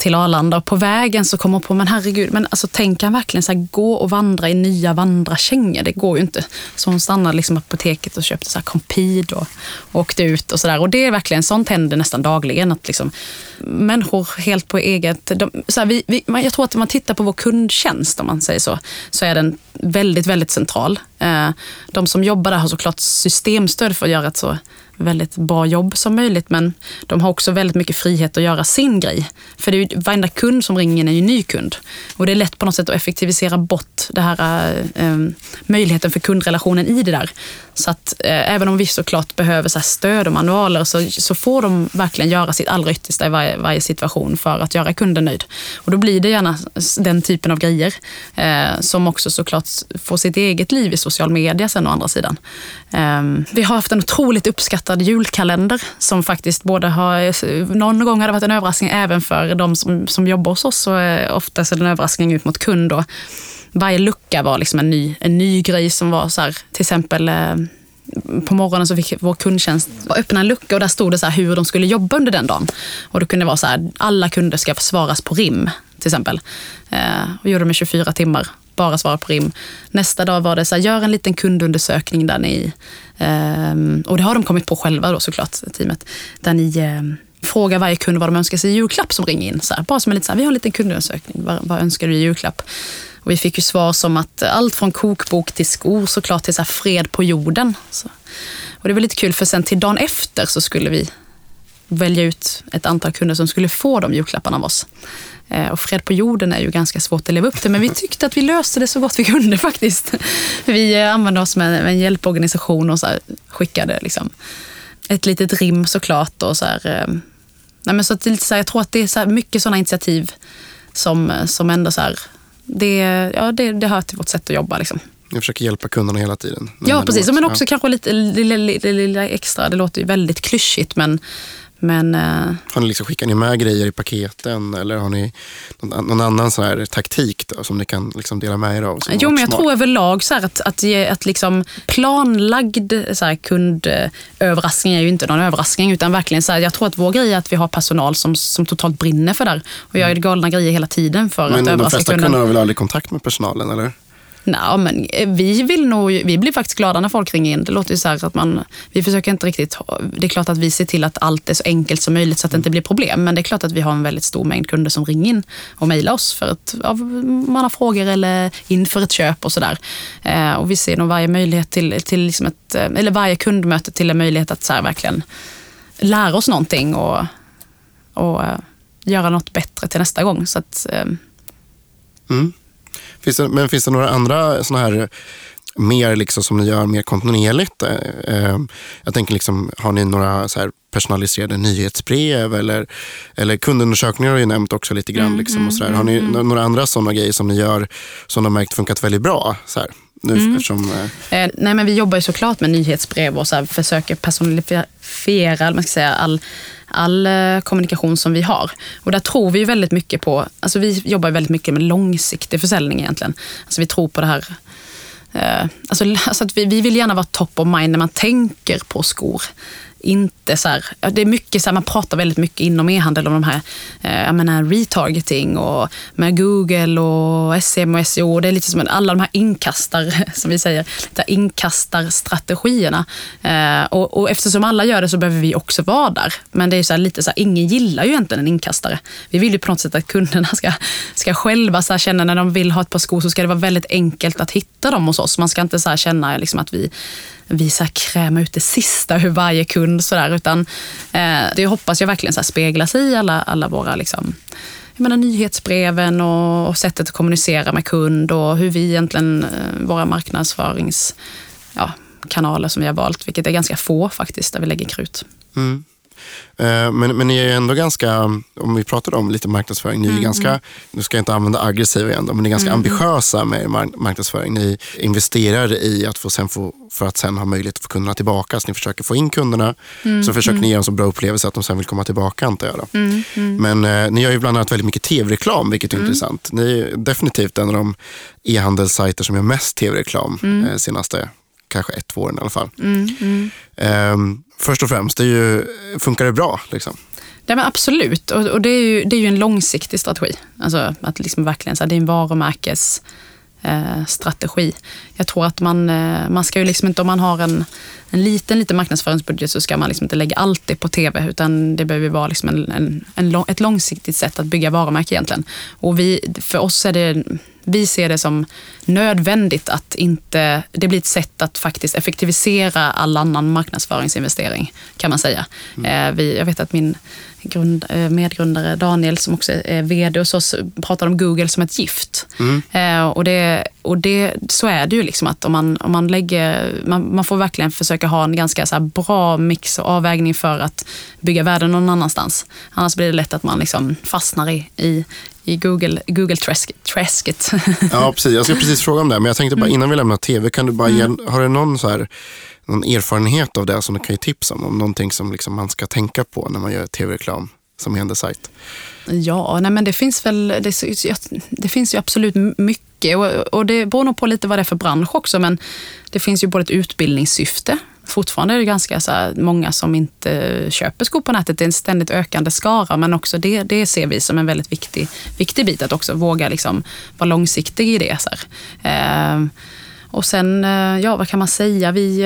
till Arlanda och på vägen så kommer hon på, men herregud, men alltså tänk han verkligen så här, gå och vandra i nya vandrarkängor? Det går ju inte. Så hon stannade liksom på apoteket och köpte så här Compid och, och åkte ut och sådär. Och det är verkligen, sånt händer nästan dagligen. Att liksom, människor helt på eget... De, så här, vi, vi, jag tror att om man tittar på vår kundtjänst, om man säger så, så är den väldigt, väldigt central. Eh, de som jobbar där har såklart systemstöd för att göra ett så väldigt bra jobb som möjligt. Men de har också väldigt mycket frihet att göra sin grej. För det är ju, varenda kund som ringer in är ju ny kund. Och det är lätt på något sätt att effektivisera bort det här, eh, eh möjligheten för kundrelationen i det där. Så att eh, även om vi såklart behöver så stöd och manualer så, så får de verkligen göra sitt allra yttersta i varje, varje situation för att göra kunden nöjd. Och då blir det gärna den typen av grejer eh, som också såklart får sitt eget liv i social media sen å andra sidan. Eh, vi har haft en otroligt uppskattad julkalender som faktiskt både har, eh, någon gång har det varit en överraskning även för de som, som jobbar hos oss och eh, oftast är det en överraskning ut mot kund. Då varje lucka var liksom en ny, en ny grej som var så här, till exempel eh, på morgonen så fick vår kundtjänst öppna en lucka och där stod det så hur de skulle jobba under den dagen. Och det kunde vara så här, alla kunder ska svaras på rim till exempel. Eh, och gjorde de i 24 timmar, bara svara på rim. Nästa dag var det så här, gör en liten kundundersökning där ni, eh, och det har de kommit på själva då såklart, teamet, där ni eh, frågar varje kund vad de önskar sig i julklapp som ringer in. Så här, bara som en liten, så här, vi har en liten kundundersökning, vad, vad önskar du i julklapp? Och vi fick ju svar som att eh, allt från kokbok till skor såklart till så fred på jorden. Så. Och det var lite kul för sen till dagen efter så skulle vi välja ut ett antal kunder som skulle få de julklapparna av oss. Eh, och fred på jorden är ju ganska svårt att leva upp till, men vi tyckte att vi löste det så gott vi kunde [LAUGHS] faktiskt. Vi eh, använde oss med en hjälporganisation och så skickade liksom ett litet rim såklart. Och så här, nej men så att det är lite så här, jag tror att det är så mycket sådana initiativ som, som ändå så här, det, ja, det, det hör till vårt sätt att jobba. Liksom. Ni försöker hjälpa kunderna hela tiden? Ja, precis. Men också ja. kanske lite lilla, lilla, lilla extra. Det låter ju väldigt klyschigt, men men, uh... Har ni liksom, skickar ni med grejer i paketen eller har ni någon, någon annan så här taktik då, som ni kan liksom dela med er av? Jo, men jag smart? tror överlag så att, att, ge, att liksom planlagd så här, kundöverraskning är ju inte någon överraskning. Utan verkligen så här, jag tror att vår grej är att vi har personal som, som totalt brinner för det och gör mm. galna grejer hela tiden för men att överraska kunden. Men de flesta kunderna har väl aldrig kontakt med personalen, eller? Nej, men eh, vi, vill nog, vi blir faktiskt glada när folk ringer in. Det låter ju så att man, vi försöker inte riktigt, det är klart att vi ser till att allt är så enkelt som möjligt så att det inte blir problem. Men det är klart att vi har en väldigt stor mängd kunder som ringer in och mejlar oss för att ja, man har frågor eller inför ett köp och sådär. Eh, och vi ser nog varje möjlighet till, till liksom ett, eh, eller varje kundmöte till en möjlighet att så här, verkligen lära oss någonting och, och eh, göra något bättre till nästa gång. Så att, eh, mm. Finns det, men finns det några andra sådana här mer liksom som ni gör mer kontinuerligt? Eh, eh, jag tänker, liksom, har ni några så här personaliserade nyhetsbrev eller, eller kundundersökningar har ju nämnt också lite grann. Mm, liksom, och så där. Har ni mm, mm. några andra sådana grejer som ni gör som ni har märkt funkat väldigt bra? Så här, nu, mm. eftersom, eh... Eh, nej, men vi jobbar ju såklart med nyhetsbrev och så här, försöker personifiera man ska säga, all all eh, kommunikation som vi har. Och där tror vi väldigt mycket på, alltså vi jobbar väldigt mycket med långsiktig försäljning egentligen. Alltså vi tror på det här eh, Alltså, alltså att vi, vi vill gärna vara top of mind när man tänker på skor inte så här, det är mycket så här, man pratar väldigt mycket inom e-handel om de här, eh, jag menar retargeting och med Google och SEM och SEO. Det är lite som alla de här inkastar, [LAUGHS] som vi säger, inkastarstrategierna. Eh, och, och eftersom alla gör det så behöver vi också vara där. Men det är så här, lite så här, ingen gillar ju egentligen en inkastare. Vi vill ju på något sätt att kunderna [LAUGHS] ska, ska själva så känna när de vill ha ett par skor så ska det vara väldigt enkelt att hitta dem hos oss. Man ska inte så känna liksom att vi vi så kräma ut det sista ur varje kund. Så där, utan eh, det hoppas jag verkligen så speglar sig i alla, alla våra liksom, jag menar, nyhetsbreven och, och sättet att kommunicera med kund och hur vi egentligen, eh, våra marknadsföringskanaler ja, som vi har valt, vilket är ganska få faktiskt, där vi lägger krut. Mm. Eh, men, men ni är ändå ganska, om vi pratar om lite marknadsföring, ni är mm. ganska, nu ska jag inte använda aggressiv igen, men ni är ganska mm. ambitiösa med marknadsföring. Ni investerar i att få, sen få, för att sen ha möjlighet att få kunderna tillbaka. Så ni försöker få in kunderna, mm. så försöker mm. ni ge dem så bra upplevelse att de sen vill komma tillbaka antar jag. Mm, mm. Men eh, ni gör ju bland annat väldigt mycket tv-reklam, vilket är intressant. Ni är definitivt en av de e-handelssajter som gör mest tv-reklam eh, senaste kanske ett, två åren i alla fall. Um, först och främst, det ju, funkar det bra? Liksom? Ja, men absolut, och, och det, är ju, det är ju en långsiktig strategi. Alltså att liksom verkligen, så här, det är en varumärkes eh, strategi. Jag tror att man, eh, man ska ju liksom inte, om man har en, en liten, liten marknadsföringsbudget så ska man liksom inte lägga allt det på TV, utan det behöver vara liksom en, en, en, ett långsiktigt sätt att bygga varumärke egentligen. Och vi, för oss är det vi ser det som nödvändigt att inte, det blir ett sätt att faktiskt effektivisera all annan marknadsföringsinvestering kan man säga. Mm. Eh, vi, jag vet att min grund, eh, medgrundare Daniel som också är VD hos oss pratar om Google som ett gift. Mm. Eh, och det, och det, så är det ju liksom att om man, om man lägger, man, man får verkligen försöka ha en ganska så bra mix och avvägning för att bygga värden någon annanstans. Annars blir det lätt att man liksom fastnar i, i, i Google, Google träsket. [LAUGHS] ja, precis. Jag ska precis fråga om det, men jag tänkte bara mm. innan vi lämnar tv, kan du bara mm. ge, har du någon, så här, någon erfarenhet av det som du kan ju tipsa om? Om någonting som liksom man ska tänka på när man gör tv-reklam som händelsesajt? Ja, nej men det finns väl, det, det finns ju absolut mycket och, och det beror nog på lite vad det är för bransch också, men det finns ju både ett utbildningssyfte fortfarande är det ganska så många som inte köper skor på nätet. Det är en ständigt ökande skara, men också det, det ser vi som en väldigt viktig, viktig bit, att också våga liksom vara långsiktig i det. Så eh, och sen, eh, ja vad kan man säga? Vi,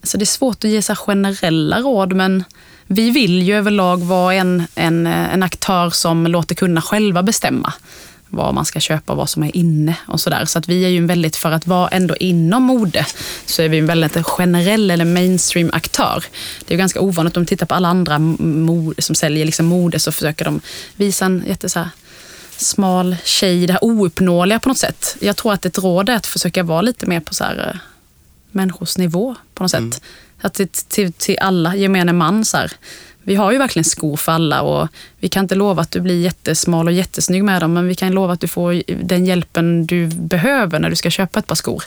alltså det är svårt att ge så generella råd, men vi vill ju överlag vara en, en, eh, en aktör som låter kunderna själva bestämma vad man ska köpa och vad som är inne och sådär. Så att vi är ju väldigt, för att vara ändå inom mode, så är vi en väldigt generell eller mainstream aktör. Det är ju ganska ovanligt om de tittar på alla andra mode, som säljer liksom mode så försöker de visa en jätte så här, smal tjej, det här ouppnåeliga på något sätt. Jag tror att ett råd är att försöka vara lite mer på så här, eh, människors nivå på något mm. sätt. Att till, till, till alla, gemene man. Så här, vi har ju verkligen skor för alla och vi kan inte lova att du blir jättesmal och jättesnygg med dem, men vi kan lova att du får den hjälpen du behöver när du ska köpa ett par skor.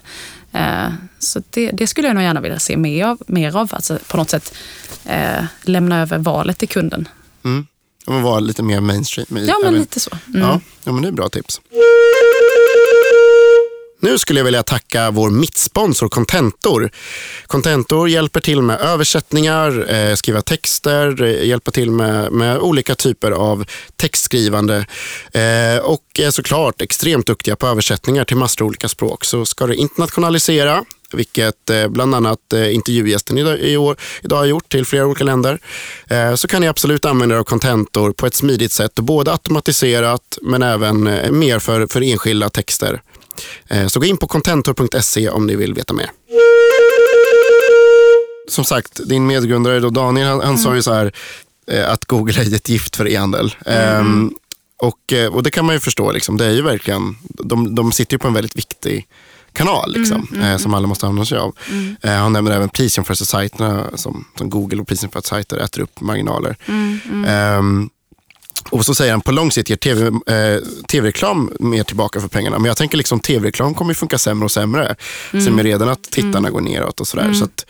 Eh, så det, det skulle jag nog gärna vilja se mer av, mer av alltså på något sätt eh, lämna över valet till kunden. Mm. Och vara lite mer mainstream. Ja, men lite så. Mm. Ja, ja, men det är bra tips. Nu skulle jag vilja tacka vår mittsponsor Contentor. Contentor hjälper till med översättningar, eh, skriva texter, eh, hjälper till med, med, olika typer av textskrivande eh, och är såklart extremt duktiga på översättningar till massor av olika språk. Så ska du internationalisera, vilket eh, bland annat eh, intervjugästen idag, i år, idag har gjort till flera olika länder, eh, så kan ni absolut använda er av Contentor på ett smidigt sätt. Både automatiserat men även mer för, för enskilda texter. Så gå in på contentor.se om ni vill veta mer. Som sagt, din medgrundare då Daniel, han, han mm. sa ju så här eh, att Google är ett gift för e-handel. Mm. Um, och, och det kan man ju förstå, liksom. det är ju verkligen, de, de sitter ju på en väldigt viktig kanal liksom, mm, mm, som alla måste använda sig av. Mm. Eh, han nämner även prisjämförelsesajterna som, som Google och prisjämförelsesajter äter upp marginaler. Um, och så säger han på lång sikt ger TV, eh, tv-reklam mer tillbaka för pengarna. Men jag tänker liksom tv-reklam kommer ju funka sämre och sämre. Mm. Ser redan att tittarna mm. går neråt och sådär. Mm. Så att,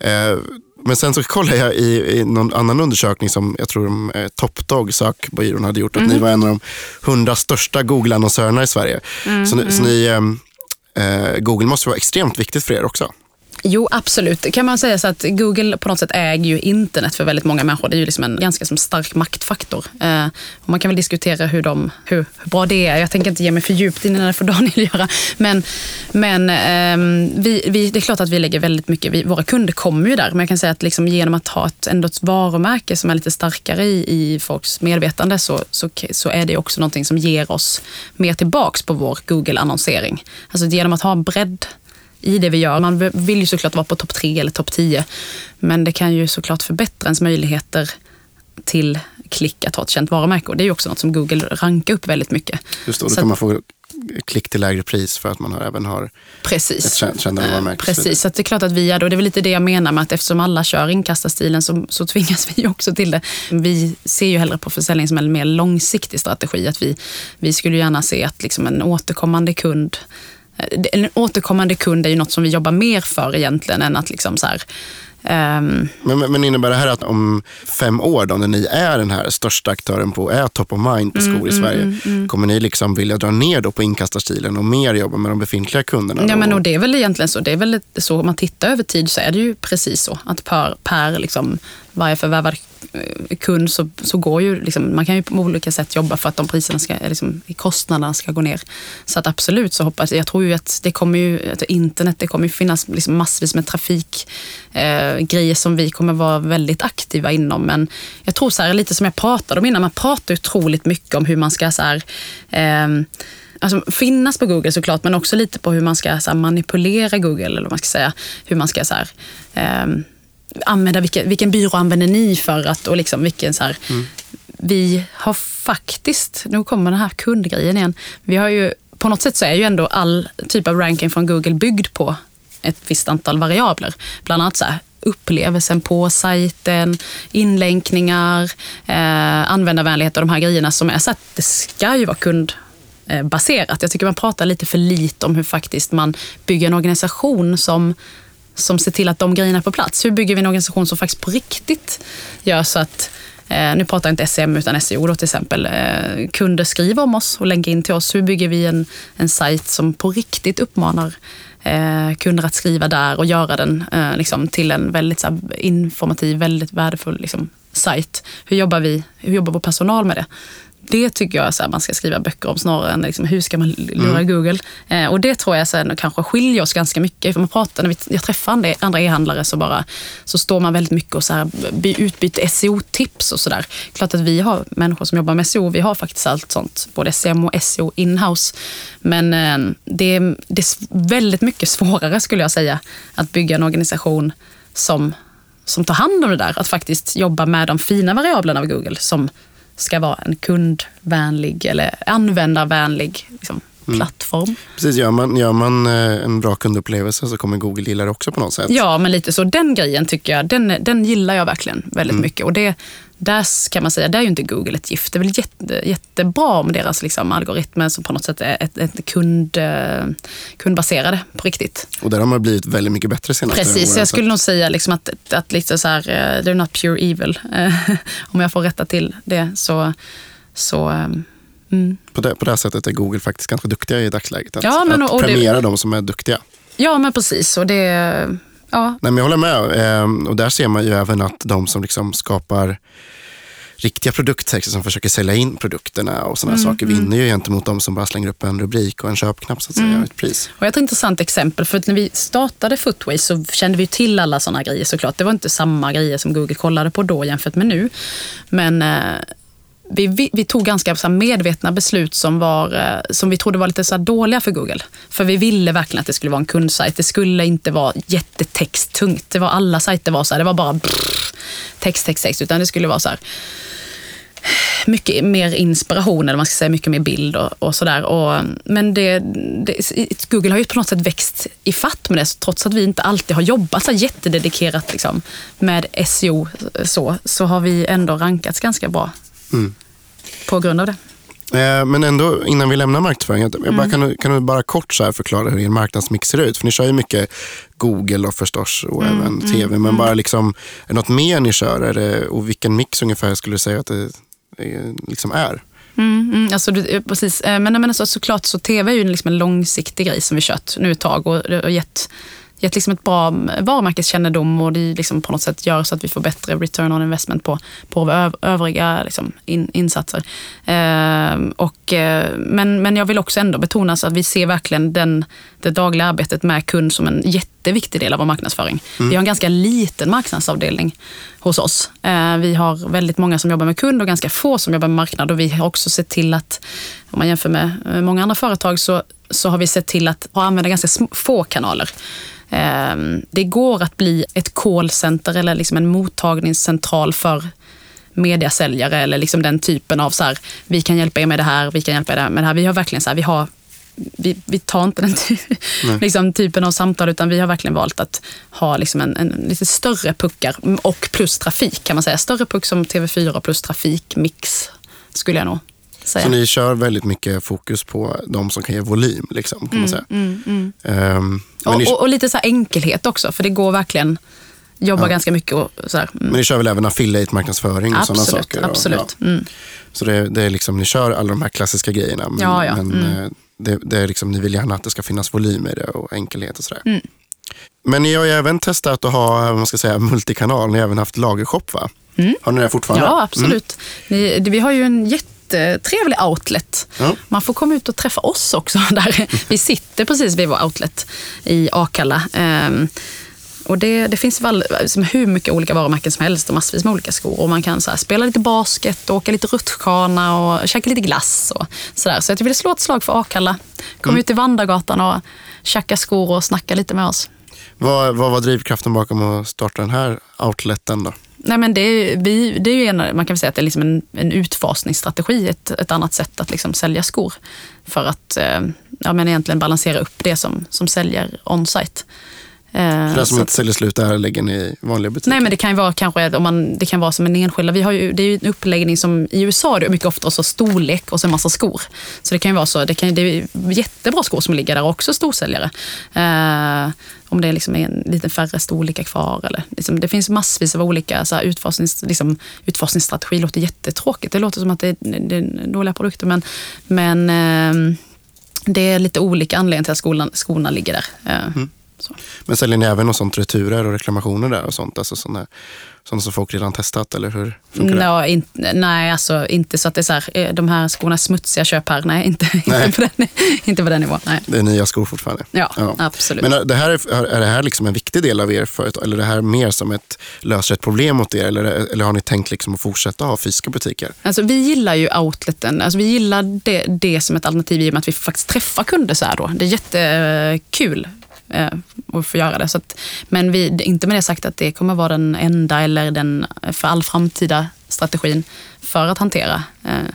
eh, men sen så kollade jag i, i någon annan undersökning som jag tror eh, Topdog, sökbyrån, hade gjort. Att ni mm. var en av de hundra största Google-annonsörerna i Sverige. Mm, så, så ni, eh, eh, Eh, Google måste vara extremt viktigt för er också. Jo, absolut. Kan man säga så att Google på något sätt äger ju internet för väldigt många människor. Det är ju liksom en ganska som stark maktfaktor. Eh, och man kan väl diskutera hur, de, hur, hur, bra det är. Jag tänker inte ge mig för djupt in i det, får Daniel göra. Men, men eh, vi, vi, det är klart att vi lägger väldigt mycket, vi, våra kunder kommer ju där. Men jag kan säga att liksom genom att ha ett, ändå ett varumärke som är lite starkare i, i folks medvetande så, så, så är det också någonting som ger oss mer tillbaks på vår Google-annonsering. Alltså genom att ha en bredd i det vi gör. Man vill ju såklart vara på topp tre eller topp tio. Men det kan ju såklart förbättra ens möjligheter till klick att ha ett känt varumärke. Och det är ju också något som Google rankar upp väldigt mycket. Just det, då kan man få klick till lägre pris för att man har, även har Precis. ett kändare varumärke. Precis, så det är klart att vi det. Och det är väl lite det jag menar med att eftersom alla kör inkastarstilen så, så tvingas [LAUGHS] vi också till det. Vi ser ju hellre på försäljning som en mer långsiktig strategi. Att vi, vi skulle gärna se att liksom en återkommande kund en återkommande kund är ju något som vi jobbar mer för egentligen än att liksom så här, Um, men, men innebär det här att om fem år, då, när ni är den här största aktören på, är top of mind på skor mm, i mm, Sverige, mm, mm, kommer ni liksom vilja dra ner då på inkastarstilen och mer jobba med de befintliga kunderna? Ja, men och det är väl egentligen så. Det är väl så om man tittar över tid så är det ju precis så. Att per, per liksom, varje förvärvad eh, Eh, kund så, så går ju, liksom, man kan ju på olika sätt jobba för att de priserna ska, eh, liksom, kostnaderna ska gå ner. Så att absolut så hoppas jag, tror ju att det kommer ju, att internet, det kommer ju finnas liksom massvis med trafikgrejer eh, som vi kommer vara väldigt aktiva inom. Men jag tror så här, lite som jag pratade om innan, man pratar otroligt mycket om hur man ska så här, eh, alltså, finnas på Google såklart, men också lite på hur man ska här, manipulera Google, eller vad man ska säga. Hur man ska så här, eh, använda, vilken, vilken byrå använder ni för att, och liksom vilken så här, mm. vi har faktiskt, nu kommer den här kundgrejen igen, vi har ju, på något sätt så är ju ändå all typ av ranking från Google byggd på ett visst antal variabler. Bland annat så här, upplevelsen på sajten, inlänkningar, eh, användarvänlighet och de här grejerna som är så att det ska ju vara kundbaserat. Jag tycker man pratar lite för lite om hur faktiskt man bygger en organisation som som ser till att de grejerna är på plats. Hur bygger vi en organisation som faktiskt på riktigt gör så att Eh, nu pratar jag inte SEM utan SEO då till exempel. Eh, kunder skriver om oss och länkar in till oss. Hur bygger vi en, en sajt som på riktigt uppmanar eh, kunder att skriva där och göra den eh, liksom, till en väldigt så här, informativ, väldigt värdefull liksom, sajt. Hur jobbar vi? Hur jobbar vår personal med det? Det tycker jag att man ska skriva böcker om snarare än liksom, hur ska man lura mm. Google. Eh, och det tror jag sen kanske skiljer oss ganska mycket. För man pratar, när vi, jag träffar andra e-handlare så, bara, så står man väldigt mycket och så här, utbyter SEO-tips och sådär. Klart att vi har människor som jobbar med SEO, vi har faktiskt allt sånt, både SEM och SEO inhouse. Men eh, det, det är väldigt mycket svårare skulle jag säga att bygga en organisation som som tar hand om det där. Att faktiskt jobba med de fina variablerna av Google som ska vara en kundvänlig eller användarvänlig liksom, mm. plattform. Precis, gör man, gör man eh, en bra kundupplevelse så kommer Google gilla det också på något sätt. Ja, men lite så. Den grejen tycker jag, den, den gillar jag verkligen väldigt mm. mycket. Och det, där kan man säga, där är ju inte Google ett gift. Det är väl jätte, jättebra om deras liksom, algoritmer som på något sätt är ett, ett kund, eh, kundbaserade på riktigt. Och där har man blivit väldigt mycket bättre senaste Precis, åren. jag skulle nog säga liksom att, att liksom så här, eh, they're not pure evil. [LAUGHS] om jag får rätta till det så, så mm. på, det, på det sättet är Google faktiskt ganska duktiga i dagsläget. Att, ja, men, att premiera det, de som är duktiga. Ja, men precis. Och det Ja. Nej, men jag håller med. Ehm, och där ser man ju även att de som liksom skapar riktiga produkttexter som försöker sälja in produkterna och sådana mm, saker mm. vinner ju gentemot de som bara slänger upp en rubrik och en köpknapp så att säga, mm. ett pris. Och ett intressant exempel, för när vi startade Footways så kände vi till alla sådana grejer såklart. Det var inte samma grejer som Google kollade på då jämfört med nu. Men eh, vi, vi, vi, tog ganska så medvetna beslut som, var, eh, som vi trodde var lite så dåliga för Google. För vi ville verkligen att det skulle vara en kundsajt. Det skulle inte vara jättetexttungt. Det var alla sajter var så här, det var bara brrr, text, text, text. Utan det skulle vara så här, mycket mer inspiration, eller man ska säga mycket mer bild och, och sådär. Men det, det, Google har ju på något sätt växt i fatt med det, trots att vi inte alltid har jobbat så jättededikerat liksom, med SEO så, så har vi ändå rankats ganska bra Mm. På grund av det. Eh, men ändå, innan vi lämnar marknadsföringen, mm. kan, du, kan du bara kort så förklara hur er marknadsmix ser ut? För ni kör ju mycket Google och förstås och mm, även mm, TV. Men mm. bara liksom, är det något mer ni kör? Är det, och vilken mix ungefär skulle du säga att det, det liksom är? Mm, mm, alltså, precis. Eh, men, men alltså, såklart så tv är ju liksom en långsiktig grej som vi kört nu ett tag och, och gett gett liksom ett bra varumärkeskännedom och det liksom på något sätt gör så att vi får bättre return on investment på, på övriga liksom in, insatser. Eh, och, eh, men, men jag vill också ändå betona så att vi ser verkligen den, det dagliga arbetet med kund som en jätte jätteviktig del av vår marknadsföring. Mm. Vi har en ganska liten marknadsavdelning hos oss. Eh, vi har väldigt många som jobbar med kund och ganska få som jobbar med marknad och vi har också sett till att, om man jämför med många andra företag, så, så har vi sett till att använda ganska få kanaler. Ehm, det går att bli ett callcenter eller liksom en mottagningscentral för mediasäljare eller liksom den typen av så här, vi kan hjälpa er med det här, vi kan hjälpa er med det här. Vi har verkligen så här, vi har vi, vi tar inte den liksom, typen av samtal utan vi har verkligen valt att ha liksom en, en, lite större puckar och plus trafik kan man säga. Större puck som TV4 plus trafikmix skulle jag nog säga. Så ni kör väldigt mycket fokus på de som kan ge volym? Liksom, kan mm, man säga. Mm, mm. Um, och, ni... och, och, lite så enkelhet också, för det går verkligen jobba ja. ganska mycket. Och så mm. Men ni kör väl även affiliate-marknadsföring och sådana saker? Absolut. Ja. Mm. Så det, det, är liksom, ni kör alla de här klassiska grejerna. Men, ja, ja. men mm. Det, det, är liksom, ni vill gärna att det ska finnas volym i det och enkelhet och sådär. Mm. Men ni har ju även testat att ha man ska säga, multikanal. Ni har även haft lagershop va? Mm. Har ni det fortfarande? Ja, absolut. Ni, det- vi har ju en jättetrevlig outlet. Ja. Man får komma ut och träffa oss också. [LAUGHS] Där. Vi sitter precis vid vår outlet i Akalla. Och det, det finns väl som hur mycket olika varumärken som helst och massvis med olika skor. Och man kan så här, spela lite basket, åka lite rutschkana och käka lite glass. Och så, där. så jag vill slå ett slag för Akalla. Kom ut till Vandrargatan och tjacka skor och snacka lite med oss. Vad, vad var drivkraften bakom att starta den här outleten då? Nej, men det, är, vi, det är ju en, man kan säga att det är liksom en, en utfasningsstrategi, ett, ett annat sätt att liksom sälja skor. För att eh, ja, men egentligen balansera upp det som, som säljer on-site. Eh, För den som inte säljer slut där lägger ni i vanliga butiker? Nej, men det kan ju vara kanske om man, det kan vara som en enskilda. Vi har ju, det är ju en uppläggning som i USA det är mycket ofta så storlek och så en massa skor. Så det kan ju vara så. Det, kan, det är jättebra skor som ligger där också storsäljare. Eh, om det är liksom en lite färre storlekar kvar. Eller, liksom, det finns massvis av olika så här, utfasnings, liksom, utfasningsstrategi. Det låter jättetråkigt. Det låter som att det är, det är dåliga produkter. Men, men eh, det är lite olika anledningar till att skorna, skorna ligger där. Eh, så. Men säljer ni även något sånt returer och reklamationer där och sånt? Alltså sådana, sådana som folk redan testat eller hur funkar det? Nå, in, nej, alltså inte så att det är så här, eh, de här skorna är smutsiga, köp här. Nej, inte, [LAUGHS] Nej. Inte, på den, inte på den nivån. Nej. Det är nya skor fortfarande? Ja, absolut. Men är det här, är det här liksom en viktig del av er företag? Eller är det här mer som ett löser ett problem mot er? Eller, eller har ni tänkt liksom att fortsätta ha fysiska butiker? Alltså, vi gillar ju outleten. Alltså, vi gillar det, det som ett alternativ i och med att vi faktiskt träffar kunder så här då. Det är jättekul eh, att få göra det. Så att, men vi, inte med det sagt att det kommer vara den enda eller den för all framtida strategin för att hantera eh,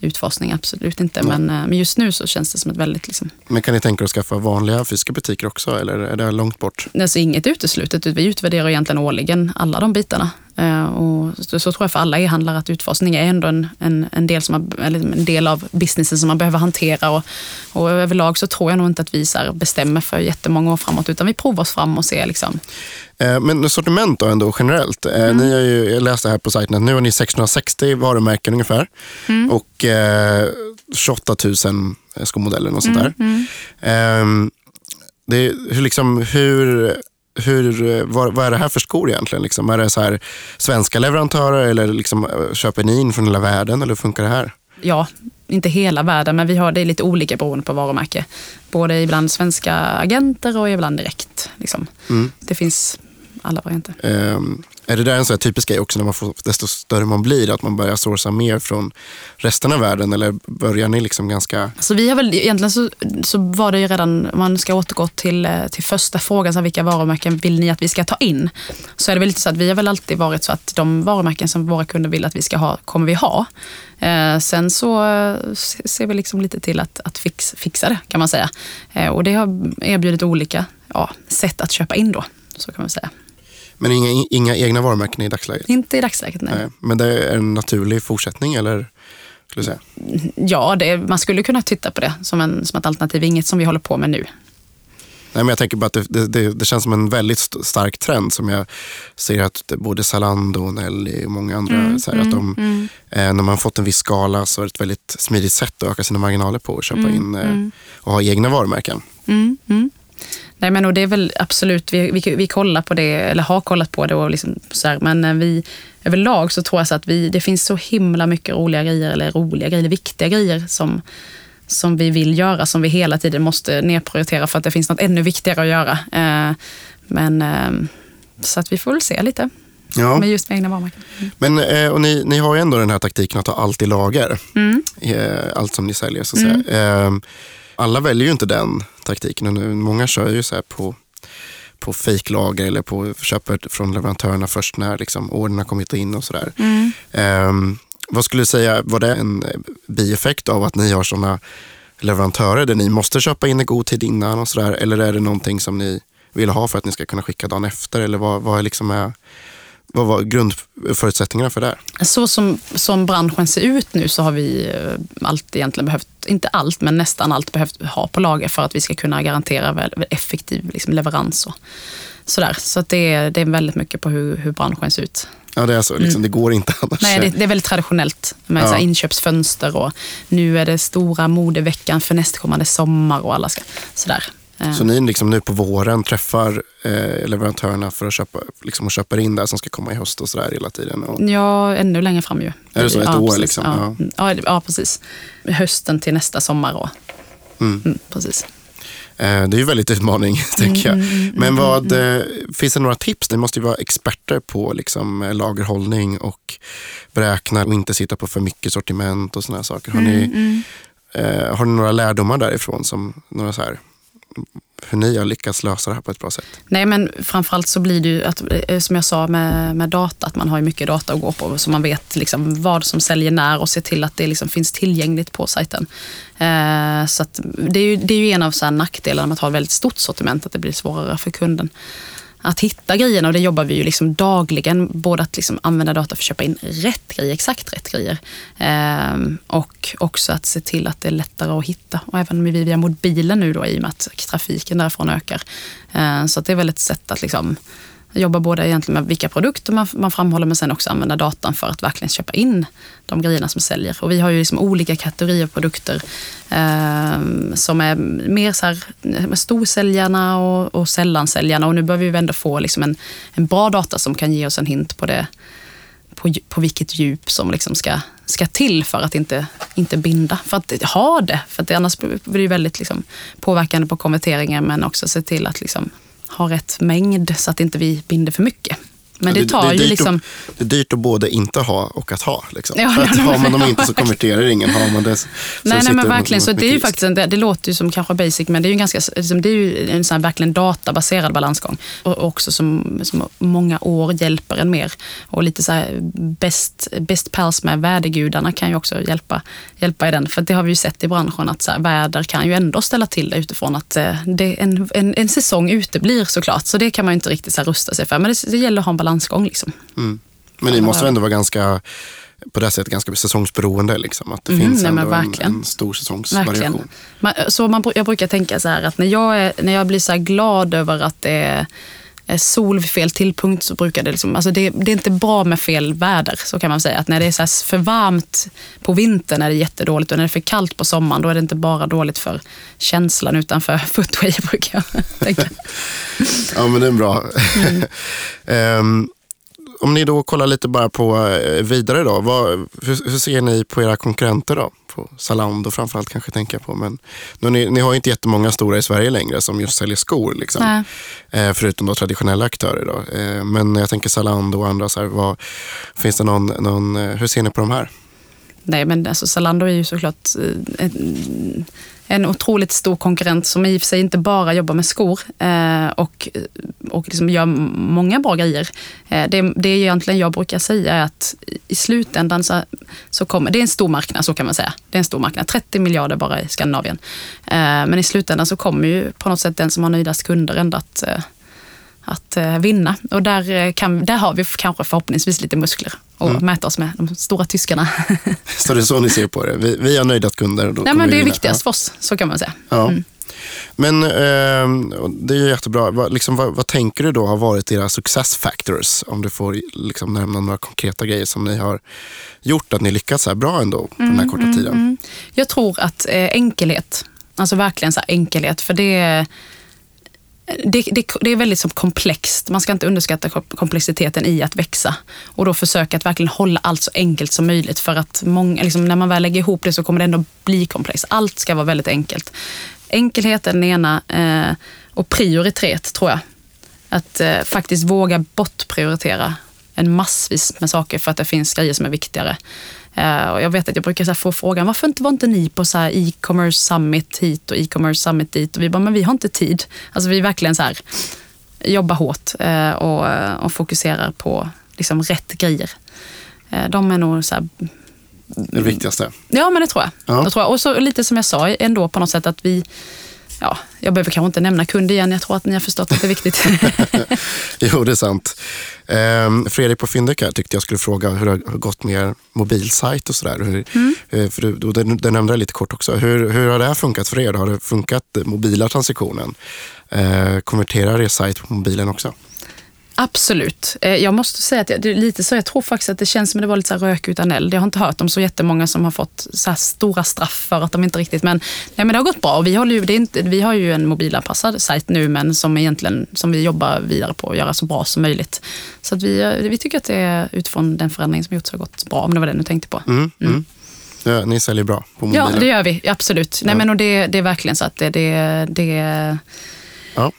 utfasning. Absolut inte. Men, eh, men just nu så känns det som ett väldigt liksom, Men kan ni tänka er att skaffa vanliga fysiska butiker också? Eller är det långt bort? alltså inget uteslutet. Vi utvärderar egentligen årligen alla de bitarna. Eh, och så, tror jag för alla e-handlare att utfasning är ändå en, en, en, del som man, en del av businessen som man behöver hantera. Och, och överlag så tror jag nog inte att vi så bestämmer för jättemånga år framåt, utan vi provar oss fram och ser. Liksom. Eh, Men sortiment då ändå generellt. Eh, Ni har ju, jag läste här på sajten att nu har ni 660 varumärken ungefär. Och eh, 28 000 skomodeller och sånt där. Ehm, det, hur, liksom, hur, hur, eh, vad, vad är det här för skor egentligen? Liksom? Är det så här svenska leverantörer eller liksom, eh, köper ni in från hela världen? Eller hur funkar det här? Ja, inte hela världen, men vi har det lite olika beroende på varumärke. Både ibland svenska agenter och ibland direkt. Liksom. Det finns alla varianter. Ehm, är det där en sån här typisk grej också när man får, desto större man blir, att man börjar sourca mer från resten av världen? Eller börjar ni liksom ganska... Alltså vi har väl, egentligen så, så var det ju redan, om man ska återgå till, eh, till första frågan, så här, vilka varumärken vill ni att vi ska ta in? Så är det väl lite så att vi har väl alltid varit så att de varumärken som våra kunder vill att vi ska ha, kommer vi ha. Eh, sen så eh, ser vi liksom lite till att, att fix, fixa det, kan man säga. Eh, och det har erbjudit olika ja, sätt att köpa in då, så kan man säga. Men inga, inga egna varumärken i dagsläget? Inte i dagsläget, nej. Nej, men det är en naturlig fortsättning eller? Skulle säga. Ja, det, man skulle kunna titta på det som, en, som ett alternativ. Inget som vi håller på med nu. Nej, men jag tänker bara att det, det, det, känns som en väldigt st- stark trend som jag ser att både Zalando och Nelly och många andra, så här, att de, eh, när man fått en viss skala så är det ett väldigt smidigt sätt att öka sina marginaler på och köpa in eh, och ha egna varumärken. Mm, mm. Nej, men och det är väl absolut, vi, vi, vi kollar på det, eller har kollat på det. Och liksom så här, men eh, vi, överlag så tror jag så att vi, det finns så himla mycket roliga grejer, eller roliga grejer, viktiga grejer som, som vi vill göra, som vi hela tiden måste nedprioritera för att det finns något ännu viktigare att göra. Eh, men eh, så att vi får väl se lite Ja. med just med egna varumärken. Men, och ni, ni har ju ändå den här taktiken att ha allt i lager. Mm. Allt som ni säljer så att säga. Eh, alla väljer ju inte den taktiken. Nu, många kör ju så här på, på fejklager eller på köper från leverantörerna först när liksom, har kommit in och sådär. Eh, vad skulle du säga, var det en eh, bieffekt av att ni har sådana leverantörer där ni måste köpa in i god tid innan och sådär? Eller är det någonting som ni vill ha för att ni ska kunna skicka dagen efter? Eller vad, vad, är liksom är, vad var grundförutsättningarna för det? här? Så som, som branschen ser ut nu så har vi eh, allt egentligen behövt, inte allt, men nästan allt behövt ha på lager för att vi ska kunna garantera väl, effektiv liksom, leverans. Och sådär. Så att det, är, det är väldigt mycket på hur, hur branschen ser ut. Ja, det är så. Liksom, Det går inte annars. Nej, det, det är väldigt traditionellt med Ja. inköpsfönster och nu är det stora modeveckan för nästkommande sommar och alla ska sådär. Så ni liksom nu på våren träffar eh, leverantörerna för att köpa, liksom, och köper in det som ska komma i höst och sådär hela tiden? Och... Ja, ännu längre fram ju. Är det så? Ett ja, år precis. liksom? Ja. Ja. Ja, precis. Hösten till nästa sommar. Och... Mm. Mm, precis. Eh, det är ju väldigt utmaning, [LAUGHS] tänker jag. mm, Men vad, eh, finns det några tips? Ni måste ju vara experter på liksom, lagerhållning och beräkna och inte sitta på för mycket sortiment och sådana saker. Har, ni, Mm, eh, har ni några lärdomar därifrån? Som, några så här, hur ni har lyckats lösa det här på ett bra sätt? Nej, men framförallt så blir det ju, att, eh, som jag sa med, med data, att man har ju mycket data att gå på. Så man vet liksom vad som säljer när och ser till att det liksom finns tillgängligt på sajten. Eh, så att det, är ju, det är ju en av så här nackdelarna med att ha ett väldigt stort sortiment, att det blir svårare för kunden att hitta grejerna och det jobbar vi ju liksom dagligen. Både att liksom använda data för att köpa in rätt grejer, exakt rätt grejer. Ehm, och också att se till att det är lättare att hitta. Och även med via mobilen nu då i och med att trafiken därifrån ökar. Ehm, så att det är väl ett sätt att liksom jobba både egentligen med vilka produkter man, man framhåller men sen också använda datan för att verkligen köpa in de grejerna som säljer. Och vi har ju liksom olika kategorier av produkter eh, som är mer så här, med storsäljarna och, och sällansäljarna och nu behöver vi ändå få liksom en, en bra data som kan ge oss en hint på det på, på vilket djup som liksom ska, ska till för att inte, inte binda. För att ha det, för att det annars blir det väldigt liksom påverkande på konverteringen men också se till att liksom ha rätt mängd så att inte vi binder för mycket. Men det tar är ju liksom... Att, det är dyrt att både inte ha och att ha. Liksom. Ja, För att [LAUGHS] har man dem inte så [LAUGHS] konverterar ingen. Har man det, så Nej, nej men verkligen. Så det är ju faktiskt en, det, det låter ju som kanske basic, men det är ju ganska, liksom, det är ju en sån verkligen databaserad balansgång. Och också som, som många år hjälper en mer. Och lite så här best, best pals med vädergudarna kan ju också hjälpa, hjälpa i den. För det har vi ju sett i branschen att så här, väder kan ju ändå ställa till det utifrån att eh, det, en, en, en säsong uteblir såklart. Så det kan man ju inte riktigt så rusta sig för. Men det, det gäller att ha en balansgång liksom. Mm. Men ni måste ändå vara ganska, på det sättet, ganska säsongsberoende. Liksom. Att det Mm, finns nej, ändå en, en stor säsongsvariation. Man, så man, jag brukar tänka så här att när jag, är, när jag blir så här glad över att det är sol vid fel tillpunkt så brukar det liksom, alltså det, det är inte bra med fel väder, så kan man säga. Att när det är så för varmt på vintern är det jättedåligt och när det är för kallt på sommaren då är det inte bara dåligt för känslan utan för [LAUGHS] footway brukar jag tänka. Ja, men det är bra. Mm. [LAUGHS] Ehm, om ni då kollar lite bara på eh, vidare då. Vad, hur, hur ser ni på era konkurrenter då? På Zalando framförallt kanske tänka på. Men nu, ni, ni har ju inte jättemånga stora i Sverige längre som just säljer skor. Liksom. Eh, förutom då traditionella aktörer. Då. Eh, men jag tänker Zalando och andra. Så här, vad, finns det någon, någon, eh, hur ser ni på de här? Nej, men alltså Zalando är ju såklart eh, en, en otroligt stor konkurrent som i och för sig inte bara jobbar med skor eh, och, och liksom gör många bra grejer. Eh, det, det egentligen jag brukar säga är att i slutändan så, så kommer, det är en stor marknad, så kan man säga. Det är en stor marknad, 30 miljarder bara i Skandinavien. Eh, men i slutändan så kommer ju på något sätt den som har nöjdast kunder ändå att eh, att eh, vinna. Och där, eh, kan, där har vi kanske förhoppningsvis lite muskler och Mm. mäta oss med de stora tyskarna. [LAUGHS] Så det är så ni ser på det? Vi, vi har nöjda kunder. Då Nej, men det är viktigast för oss, så kan man säga. Ja. Mm. Men eh, det är ju jättebra. Vad, liksom, vad, vad tänker du då har varit era success factors? Om du får liksom, nämna några konkreta grejer som ni har gjort, att ni lyckats så här bra ändå på den här korta tiden. Mm. Jag tror att eh, enkelhet, alltså verkligen så enkelhet, för det det, det, det är väldigt som komplext. Man ska inte underskatta komplexiteten i att växa. Och då försöka att verkligen hålla allt så enkelt som möjligt. För att många, liksom, när man väl lägger ihop det så kommer det ändå bli komplext. Allt ska vara väldigt enkelt. Enkelhet är den ena eh, och prioritet tror jag. Att eh, faktiskt våga bortprioritera en massvis med saker för att det finns grejer som är viktigare. Eh, och jag vet att jag brukar så få frågan, varför inte, var inte ni på så e-commerce summit hit och e-commerce summit dit? Och vi bara, men vi har inte tid. Alltså vi verkligen så här, jobbar hårt eh, och, och fokuserar på liksom rätt grejer. Eh, de är nog så här, Det viktigaste. Ja, men det tror jag. Ja. Det tror jag. Och så lite som jag sa ändå på något sätt att vi Ja, jag behöver kanske inte nämna kund igen. Jag tror att ni har förstått att det är viktigt. [LAUGHS] Jo, det är sant. Ehm, Fredrik på Fyndik tyckte jag skulle fråga hur det har gått med er mobilsajt och sådär. Hur, eh, för du, det, det nämnde jag lite kort också. Hur, hur har det här funkat för er? Har det funkat mobila transaktionen? Eh, konverterar er sajt på mobilen också? Absolut. Eh, Jag måste säga att det är lite så, jag tror faktiskt att det känns som att det var lite så rök utan eld. Jag har inte hört om så jättemånga som har fått så här stora straff för att de inte riktigt, men, nej, men det har gått bra. Och vi, håller ju, det inte, vi har ju en mobilanpassad sajt nu, men som, egentligen, som vi jobbar vidare på att göra så bra som möjligt. Så att vi, eh, vi tycker att det är utifrån den förändring som gjorts har gått bra, om det var det du tänkte på. Mm, mm. Ja, ni säljer bra på Ja, mobiler. det gör vi. Absolut. Nej, Ja. men, och det, det är verkligen så att det, det, det Ja.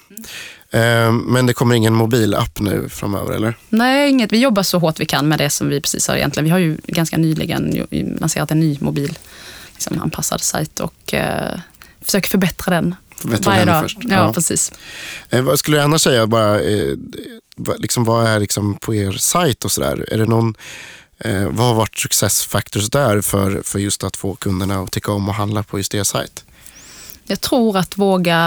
Eh, men det kommer ingen mobilapp nu framöver, eller? Nej, inget. Vi jobbar så hårt vi kan med det som vi precis har egentligen. Vi har ju ganska nyligen lanserat en ny mobil liksom, anpassad sajt och eh, försöker förbättra den Förbättra varje den dag. först. Ja, Ja. precis. Eh, vad skulle du annars säga, bara, eh, vad- liksom, vad är liksom på er sajt och sådär? Är det någon, eh, vad har varit success factors där för, för just att få kunderna att tycka om att handla på just er sajt? Jag tror att våga,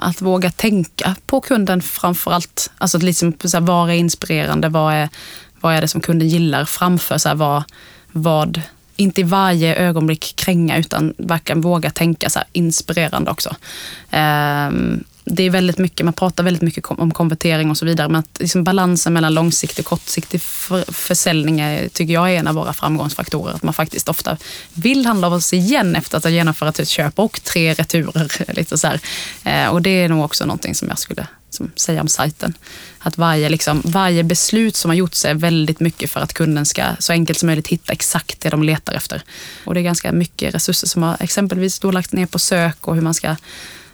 att våga tänka på kunden framför allt. Alltså att liksom, så här, vad är inspirerande? Vad är, vad är det som kunden gillar framför? Så här, vad, vad, inte i varje ögonblick kränga utan verkligen våga tänka så här, inspirerande också. Um, det är väldigt mycket, man pratar väldigt mycket om konvertering och så vidare, men att liksom balansen mellan långsiktig och kortsiktig för, försäljning är, tycker jag är en av våra framgångsfaktorer. Att man faktiskt ofta vill handla av oss igen efter att ha genomfört ett köp och tre returer. [LAUGHS] Lite så här. Eh, och det är nog också någonting som jag skulle som, säga om sajten. Att varje, liksom, varje beslut som har gjorts är väldigt mycket för att kunden ska så enkelt som möjligt hitta exakt det de letar efter. Och det är ganska mycket resurser som har exempelvis då lagt ner på sök och hur man ska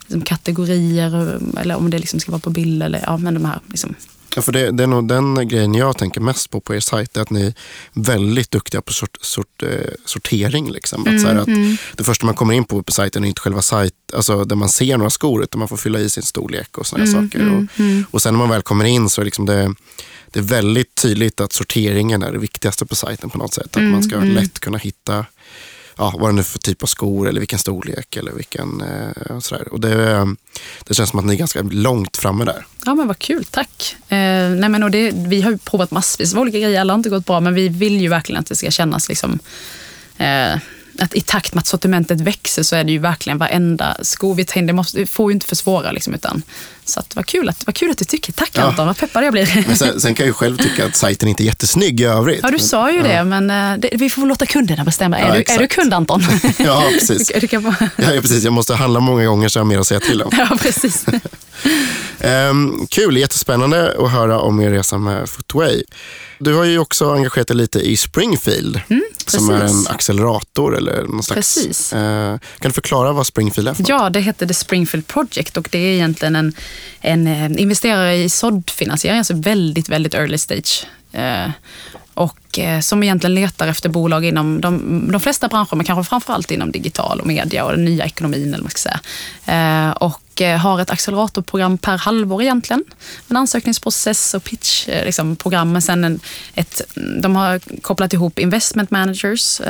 liksom, kategorier eller om det liksom ska vara på bild eller ja, men de här liksom, Ja, för det, det är nog den grejen jag tänker mest på på er sajt, är att ni är väldigt duktiga på sort, sort, eh, sortering. Liksom. Att, så här, att Det första man kommer in på på sajten är inte själva sajt, alltså där man ser några skor, utan man får fylla i sin storlek och sådana saker. Och, och sen när man väl kommer in så är liksom det, det är väldigt tydligt att sorteringen är det viktigaste på sajten på något sätt. Att man ska lätt kunna hitta ja, vad det nu är för typ av skor eller vilken storlek eller vilken eh, sådär. Och det, eh, det känns som att ni är ganska långt framme där. Ja men vad kul, tack. Eh, nej, men, och det, vi har ju provat massvis av olika grejer, alla har inte gått bra men vi vill ju verkligen att det ska kännas liksom eh, att i takt med att sortimentet växer så är det ju verkligen varenda sko vi tar in, det, måste, det får ju inte försvåra. Liksom, utan, så att, vad, kul att, vad kul att du tycker. Tack Ja. Anton, vad peppad jag blir. Men sen, sen kan jag ju själv tycka att sajten inte är jättesnygg i övrigt. Ja, du sa ju det, men eh, det, vi får låta kunderna bestämma. Ja, är, du, är du kund Anton? [LAUGHS] Ja, precis. [LAUGHS] Du få- Ja, ja, precis. Jag måste handla många gånger så jag har mer att säga till om. [LAUGHS] ja, precis. Ehm, kul, jättespännande att höra om er resa med Footway. Du har ju också engagerat dig lite i Springfield, som är en accelerator eller någon slags... Precis. Eh, kan du förklara vad Springfield är för något? Ja, det heter The Springfield Project och det är egentligen en, en eh, investerare i såddfinansiering, alltså väldigt, väldigt early stage. Eh, och eh, som egentligen letar efter bolag inom de, de flesta branscher, men kanske framförallt inom digital och media och den nya ekonomin. Eller vad man ska säga. Och har ett acceleratorprogram per halvår egentligen. En ansökningsprocess och pitchprogram. liksom, program. Men sen en, ett, de har kopplat ihop investment managers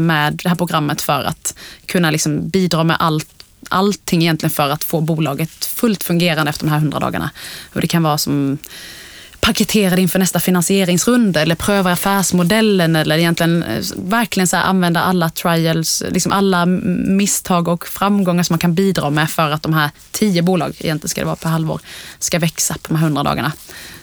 med det här programmet för att kunna liksom, bidra med allt allting egentligen för att få bolaget fullt fungerande efter de här 100 dagarna. Och det kan vara som paketerad inför nästa finansieringsrunda eller pröva affärsmodellen eller egentligen eh, verkligen så här använda alla trials, liksom alla misstag och framgångar som man kan bidra med för att de här tio bolag, egentligen ska det vara per halvår, ska växa på de här 100 dagarna.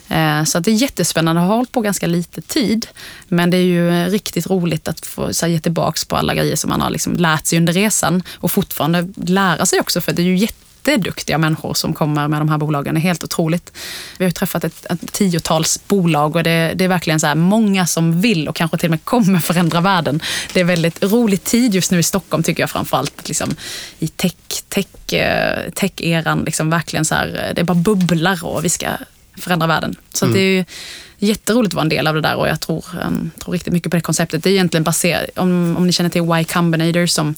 Eh, så att det är jättespännande. har hållit på ganska lite tid. Men det är ju riktigt roligt att få så här, ge tillbaka på alla grejer som man har liksom lärt sig under resan. Och fortfarande lära sig också, för det är ju jätteduktiga människor som kommer med de här bolagen. Det är helt otroligt. Vi har ju träffat ett, ett tiotals bolag och det, det är verkligen så här, många som vill och kanske till och med kommer förändra världen. Det är väldigt rolig tid just nu i Stockholm tycker jag framförallt. Liksom, I tech, tech, eh, tech-eran, liksom, verkligen så här, eh, det bara bubblar och vi ska förändra världen. Så att det är jätteroligt att vara en del av det där och jag tror, um, tror riktigt mycket på det konceptet. Det är egentligen baserat, om, om ni känner till Y Combinator som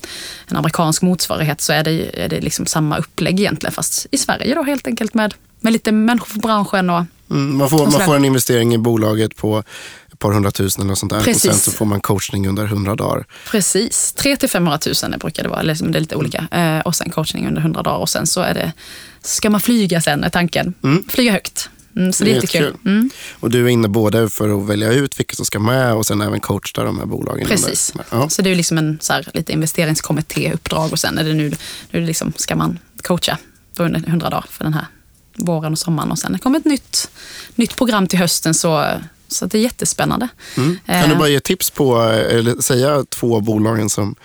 en amerikansk motsvarighet så är det, är det liksom samma upplägg egentligen fast i Sverige då helt enkelt med, med lite människor från branschen och Mm, man, får, Och man får en investering i bolaget på ett par hundratusen eller sånt där. Precis. Och sen så får man coachning under hundra dagar. Precis, 3 till 500 000 brukar det vara, eller liksom det är lite olika. Eh, och sen coachning under 100 dagar och sen så är det, ska man flyga sen är tanken. Flyga högt. Mm, så det är jättekul. Mm. Och du är inne både för att välja ut vilka som ska med och sen även coacha de här bolagen. Precis. Ja. Så det är liksom en så här, lite investeringskommittéuppdrag och sen är det nu, nu liksom, ska man coacha under 100 dagar för den här våren och sommaren. Och sen kommer ett nytt, nytt program till hösten. Så, så det är jättespännande. Mm. Kan du bara ge tips på, eller säga två bolagen som,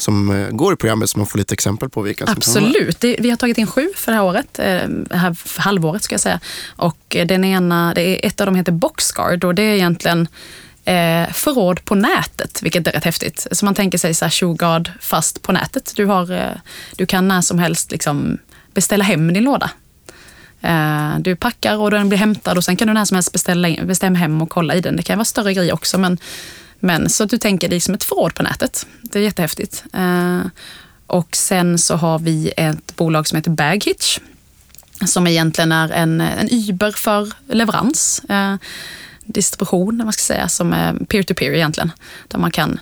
som eh, går i programmet så man får lite exempel på vilka som kan vara med? Absolut. Det, vi har tagit in sju för det här året, det här halvåret ska jag säga. Och eh, den ena, det är, ett av dem heter Boxguard och det är egentligen eh, förråd på nätet, vilket är rätt häftigt. Så man tänker sig så här Showguard fast på nätet. Du, har, du kan när som helst liksom beställa hem din låda. Du packar och den blir hämtad och sen kan du när som helst beställa, bestämma hem och kolla i den. Det kan vara större grejer också men, men så att du tänker dig som ett förråd på nätet. Det är jättehäftigt. Eh, och sen så har vi ett bolag som heter Baghitch som egentligen är en, en Uber för leverans. Eh, distribution, vad man ska säga, som är peer-to-peer egentligen. Där man kan,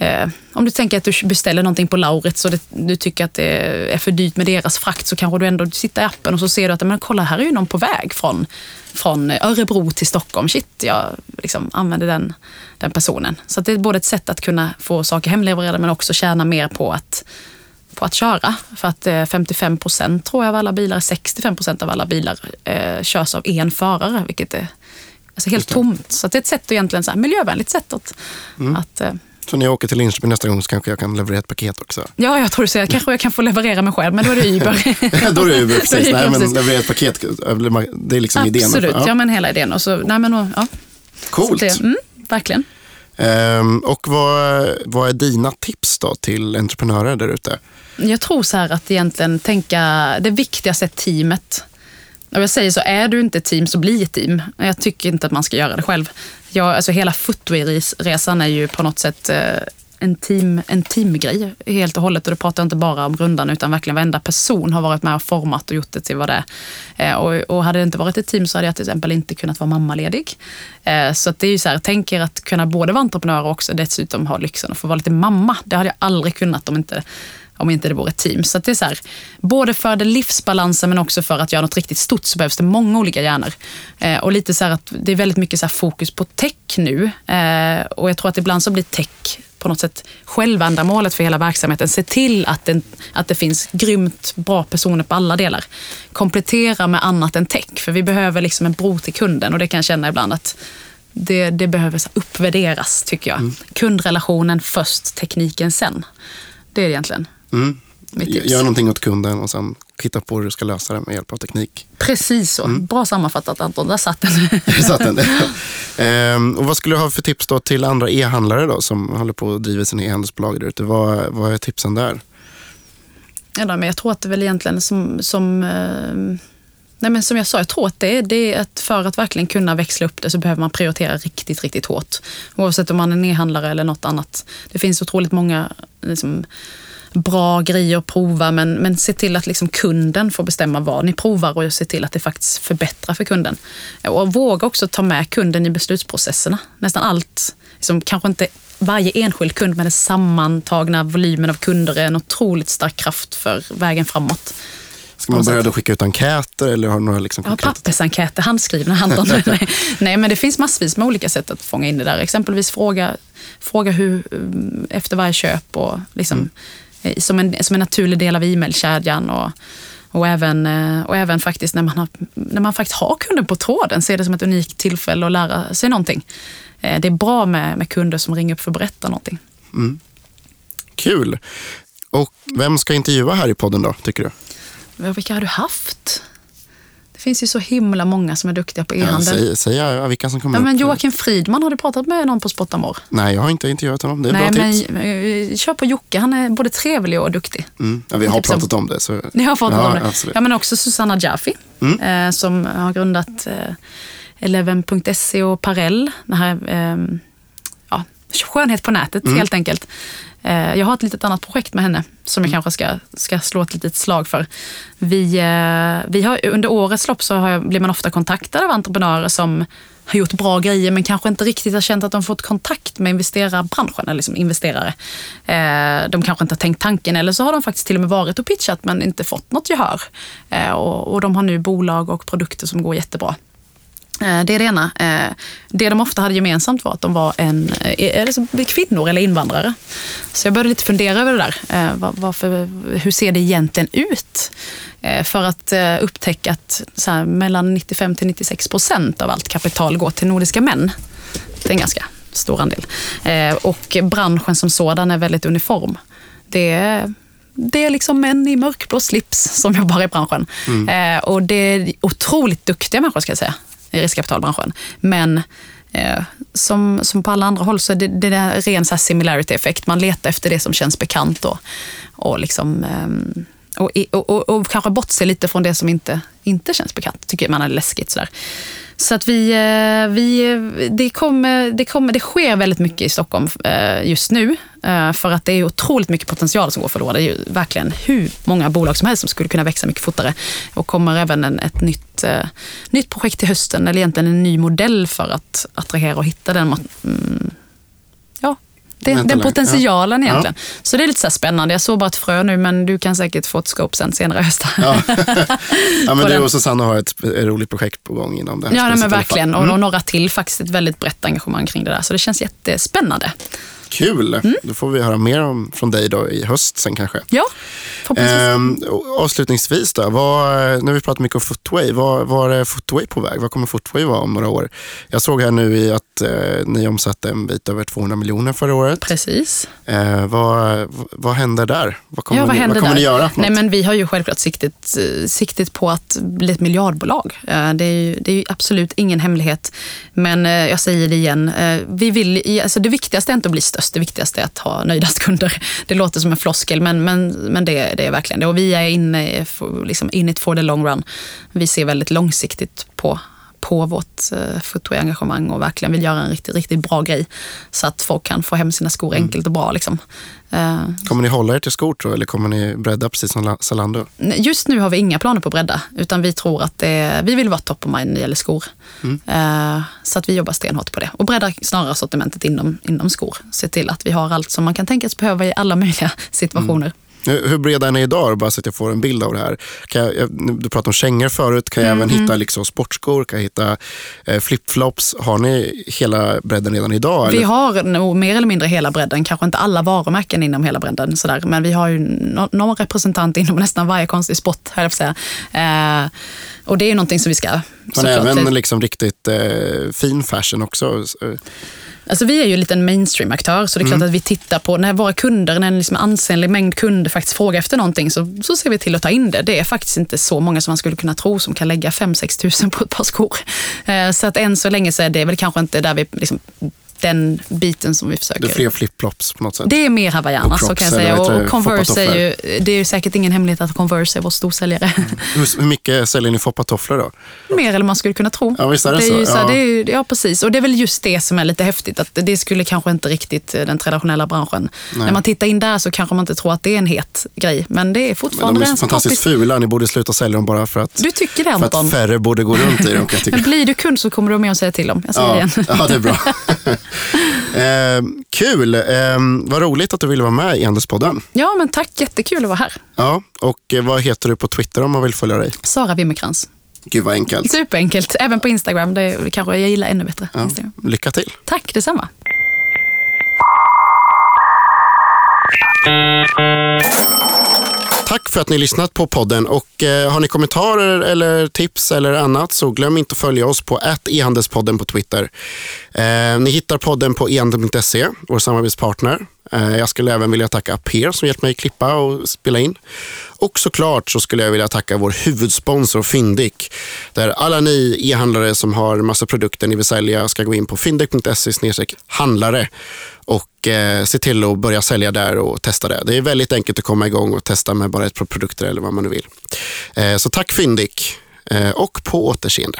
eh, om du tänker att du beställer någonting på Laurits och det, du tycker att det är för dyrt med deras frakt så kanske du ändå sitter i appen och så ser du att men kolla här är ju någon på väg från, från Örebro till Stockholm. Shit, jag liksom använder den, den personen. Så det är både ett sätt att kunna få saker hemlevererade men också tjäna mer på att på att köra. För att eh, 55 procent tror jag av alla bilar, 65 procent av alla bilar eh, körs av en förare, vilket är alltså helt tomt. Så det är ett sätt att egentligen, så här, miljövänligt sätt att, att eh, Så när jag åker till Linköping nästa gång så kanske jag kan leverera ett paket också. Ja, jag tror du säger, kanske jag kan få leverera mig själv, men då är det Uber. [LAUGHS] Då är det Uber, [LAUGHS] precis. Nej, men leverera ett paket, det är liksom idén. Absolut, ja. Ja. men hela idén. Och så, nej, men, ja. Coolt. Det, mm, verkligen. Ehm, och vad, vad är dina tips då till entreprenörer där ute? Jag tror så här att egentligen tänka, det viktigaste är teamet. Och jag säger så, är du inte ett team så bli ett team. Jag tycker inte att man ska göra det själv. Ja, alltså hela Footway-resan är ju på något sätt eh, en, team, en teamgrej helt och hållet. Och då pratar jag inte bara om rundan utan verkligen varenda person har varit med och format och gjort det till vad det är. Eh, och, och hade det inte varit ett team så hade jag till exempel inte kunnat vara mammaledig. Eh, så att det är ju så här, tänk er att kunna både vara entreprenör och också dessutom ha lyxen att få vara lite mamma. Det hade jag aldrig kunnat om inte om inte det vore ett team. Så det är så här, både för det livsbalansen men också för att göra något riktigt stort så behövs det många olika hjärnor. Eh, och lite så att det är väldigt mycket så fokus på tech nu. Eh, och jag tror att ibland så blir tech på något sätt självändamålet för hela verksamheten. Se till att det, att det finns grymt bra personer på alla delar. Komplettera med annat än tech, för vi behöver liksom en bro till kunden och det kan jag känna ibland att det, det behöver uppvärderas, tycker jag. Kundrelationen först, tekniken sen. Det är egentligen Mm. Gör någonting åt kunden och sen hitta på hur du ska lösa det med hjälp av teknik. Precis så. Bra sammanfattat Anton, där satt den. [LAUGHS] Så att den, [LAUGHS] Ehm, och vad skulle du ha för tips då till andra e-handlare då, som håller på att driva sina e-handelsbolag där ute? Vad, vad är tipsen där? Ja, men jag tror att det väl egentligen som, som, eh, nej men som jag sa, jag tror att det är, det är att för att verkligen kunna växla upp det så behöver man prioritera riktigt, riktigt hårt. Oavsett om man är e-handlare eller något annat. Det finns otroligt många liksom, bra grejer att prova men, men se till att liksom kunden får bestämma vad ni provar och se till att det faktiskt förbättrar för kunden. Och våga också ta med kunden i beslutsprocesserna. Nästan allt, liksom, kanske inte varje enskild kund men den sammantagna volymen av kunder är en otroligt stark kraft för vägen framåt. Ska man börja då skicka ut enkäter eller har du några liksom Ja, konkreta? pappersenkäter, handskrivna. [LAUGHS] Nej, Nej, men det finns massvis med olika sätt att fånga in det där. Exempelvis fråga, fråga hur, um, efter varje köp och liksom, eh, som, en, som en naturlig del av e-mailkedjan. Och, och, även, eh, och även faktiskt när man, har, när man faktiskt har kunden på tråden, se det som ett unikt tillfälle att lära sig någonting. Eh, Det är bra med, med kunder som ringer upp för att berätta någonting. Kul! Och vem ska intervjua här i podden då, tycker du? Vilka har du haft? Det finns ju så himla många som är duktiga på Ja, e-handel. säg, säg ja, vilka som kommer Ja, men upp. Joakim Fridman, har du pratat med någon på Spotamor? Nej, jag har inte intervjuat honom. Det är Nej, bra men tips. eh, kör på Jocke. Han är både trevlig och duktig. Mm. Ja, vi har tips om- pratat om det. Så... Ni har pratat ja, om det. Absolut. Ja, men också Susanna Jaffi eh, som har grundat eh, Eleven.se och Parell. Det här, eh, ja, skönhet på nätet helt enkelt. Eh, jag har ett litet annat projekt med henne som jag kanske ska, ska slå ett litet slag för. Vi, eh, vi har, under årets lopp så jag, blir man ofta kontaktad av entreprenörer som har gjort bra grejer men kanske inte riktigt har känt att de fått kontakt med investerarbranschen eller liksom investerare. Eh, de kanske inte har tänkt tanken eller så har de faktiskt till och med varit och pitchat men inte fått något gehör. Eh, och, och de har nu bolag och produkter som går jättebra. Eh, Det är det ena. Eh, Det de ofta hade gemensamt var att de var en, eh, eller kvinnor eller invandrare. Så jag började lite fundera över det där. Var- Varför, hur ser det egentligen ut? För att upptäcka att så här, mellan 95 till 96 procent av allt kapital går till nordiska män. Det är en ganska stor andel. Och branschen som sådan är väldigt uniform. Det är, det är liksom män i mörkblå slips som jobbar i branschen. Eh, och det är otroligt duktiga människor ska jag säga, i riskkapitalbranschen. Men eh, som, som på alla andra håll så är det, det är ren så här similarity-effekt. Man letar efter det som känns bekant och, och, liksom, eh, och, och, och, och kanske bortser lite från det som inte, inte känns bekant. Tycker man är läskigt. Sådär. Så att vi, eh, vi, eh, det, kommer, det, kommer, det sker väldigt mycket i Stockholm eh, just nu. För att det är otroligt mycket potential som går förlorad. Det är ju verkligen hur många bolag som helst som skulle kunna växa mycket fortare. Och kommer även en, ett nytt, nytt projekt till hösten, eller egentligen en ny modell för att attrahera och hitta den mm, det, Vänta den potentialen Ja. egentligen. Så det är lite så spännande. Jag såg bara ett frö nu, men du kan säkert få ett scope sen senare i höst. Ja. [LAUGHS] ja, men du och Susanna har ett, roligt projekt på gång inom det här Ja, men verkligen. Och, och några till faktiskt ett väldigt brett engagemang kring det där. Så det känns jättespännande. Kul, Mm. då får vi höra mer om, från dig då i höst sen kanske. Ja. Ehm, avslutningsvis då, vad, nu har vi pratat mycket om Footway, vad är Footway på väg? Vad kommer Footway vara om några år? Jag såg här nu i att eh, ni omsatte en bit över 200 miljoner förra året. Precis. Eh, vad, vad händer där? Vad kommer, ja, vad ni, vad kommer ni göra? Nej, men vi har ju självklart siktet, siktet på att bli ett miljardbolag. Eh, Det är, ju, det är ju absolut ingen hemlighet. Men eh, jag säger det igen, eh, vi vill, alltså det viktigaste är inte att bli störst, det viktigaste är att ha nöjdast [LAUGHS] kunder. Det låter som en floskel, men, men, men det, det är verkligen det. Och vi är inne liksom in it for the long run. Vi ser väldigt långsiktigt på på vårt uh, footwear-engagemang och verkligen vill göra en riktigt, riktigt bra grej. Så att folk kan få hem sina skor enkelt och bra. Liksom. Eh, Kommer ni hålla er till skor tror eller kommer ni bredda precis som La- Zalando? Just nu har vi inga planer på att bredda, utan vi tror att det, vi vill vara top of mind när det gäller skor. Eh, så att vi jobbar stenhårt på det. Och breddar snarare sortimentet inom, inom skor. Se till att vi har allt som man kan tänkas behöva i alla möjliga [LAUGHS] situationer. Hur breda är ni idag? Bara så att jag får en bild av det här. Kan jag, jag- du pratade om kängor förut. Kan jag Mm, även hitta liksom sportskor? Kan jag hitta eh, flipflops? Har ni hela bredden redan idag? Vi eller? har nog mer eller mindre hela bredden, kanske inte alla varumärken inom hela bredden, sådär. men vi har ju nå- någon representant inom [LAUGHS] nästan varje konstig sport, höll jag säga. Eh, och det är ju någonting som vi ska Men även liksom riktigt eh, fin fashion också. Alltså vi är ju en liten mainstream-aktör, så det är klart att vi tittar på när våra kunder, när en liksom ansenlig mängd kunder faktiskt frågar efter någonting, så, så ser vi till att ta in det. Det är faktiskt inte så många som man skulle kunna tro som kan lägga 5-6 tusen på ett par skor. Eh, Så att än så länge så är det väl kanske inte där vi, liksom, den biten som vi försöker. Det är fler flipflops på något sätt. Det är mer Havaianas, Och så kan jag säga. Och, det? och Converse är ju, det är ju säkert ingen hemlighet att Converse är vår storsäljare. Hur, hur mycket säljer ni foppatofflor då? Mer än man skulle kunna tro. Ja, visst är det är så. Ju så Ja. det är ju, ja, precis. Och det är väl just det som är lite häftigt. Att det skulle kanske inte riktigt eh, den traditionella branschen. När man tittar in där så kanske man inte tror att det är en het grej. Men det är Men fortfarande de är så en fantastiskt poppis. fula. Ni borde sluta sälja dem bara för att, Du tycker det för att färre borde gå runt i dem. Men blir du kund så kommer du med och säga till om. Jag säger det Ja, igen. ja, det är bra. [LAUGHS] eh, kul. Eh, vad roligt att du ville vara med i Handelspodden. Ja, men tack. Jättekul att vara här. Ja, och eh, vad heter du på Twitter om man vill följa dig? Sara Wimmerkrans. Gud vad enkelt. Superenkelt. Även på Instagram. Det kanske jag gillar ännu bättre. Ja, Instagram. lycka till. Tack detsamma. Tack för att ni lyssnat på podden och eh, har ni kommentarer eller tips eller annat så glöm inte att följa oss på e-handelspodden på Twitter. Eh, ni hittar podden på ehandel.se, vår samarbetspartner. Eh, jag skulle även vilja tacka Per som hjälpt mig klippa och spela in. Och såklart så skulle jag vilja tacka vår huvudsponsor Fyndik. Där alla ni e-handlare som har massa produkter ni vill sälja ska gå in på fyndik.se handlare och eh, se till att börja sälja där och testa det. Det är väldigt enkelt att komma igång och testa med bara ett par produkter eller vad man nu vill. Eh, så tack Fyndik eh, och på återseende.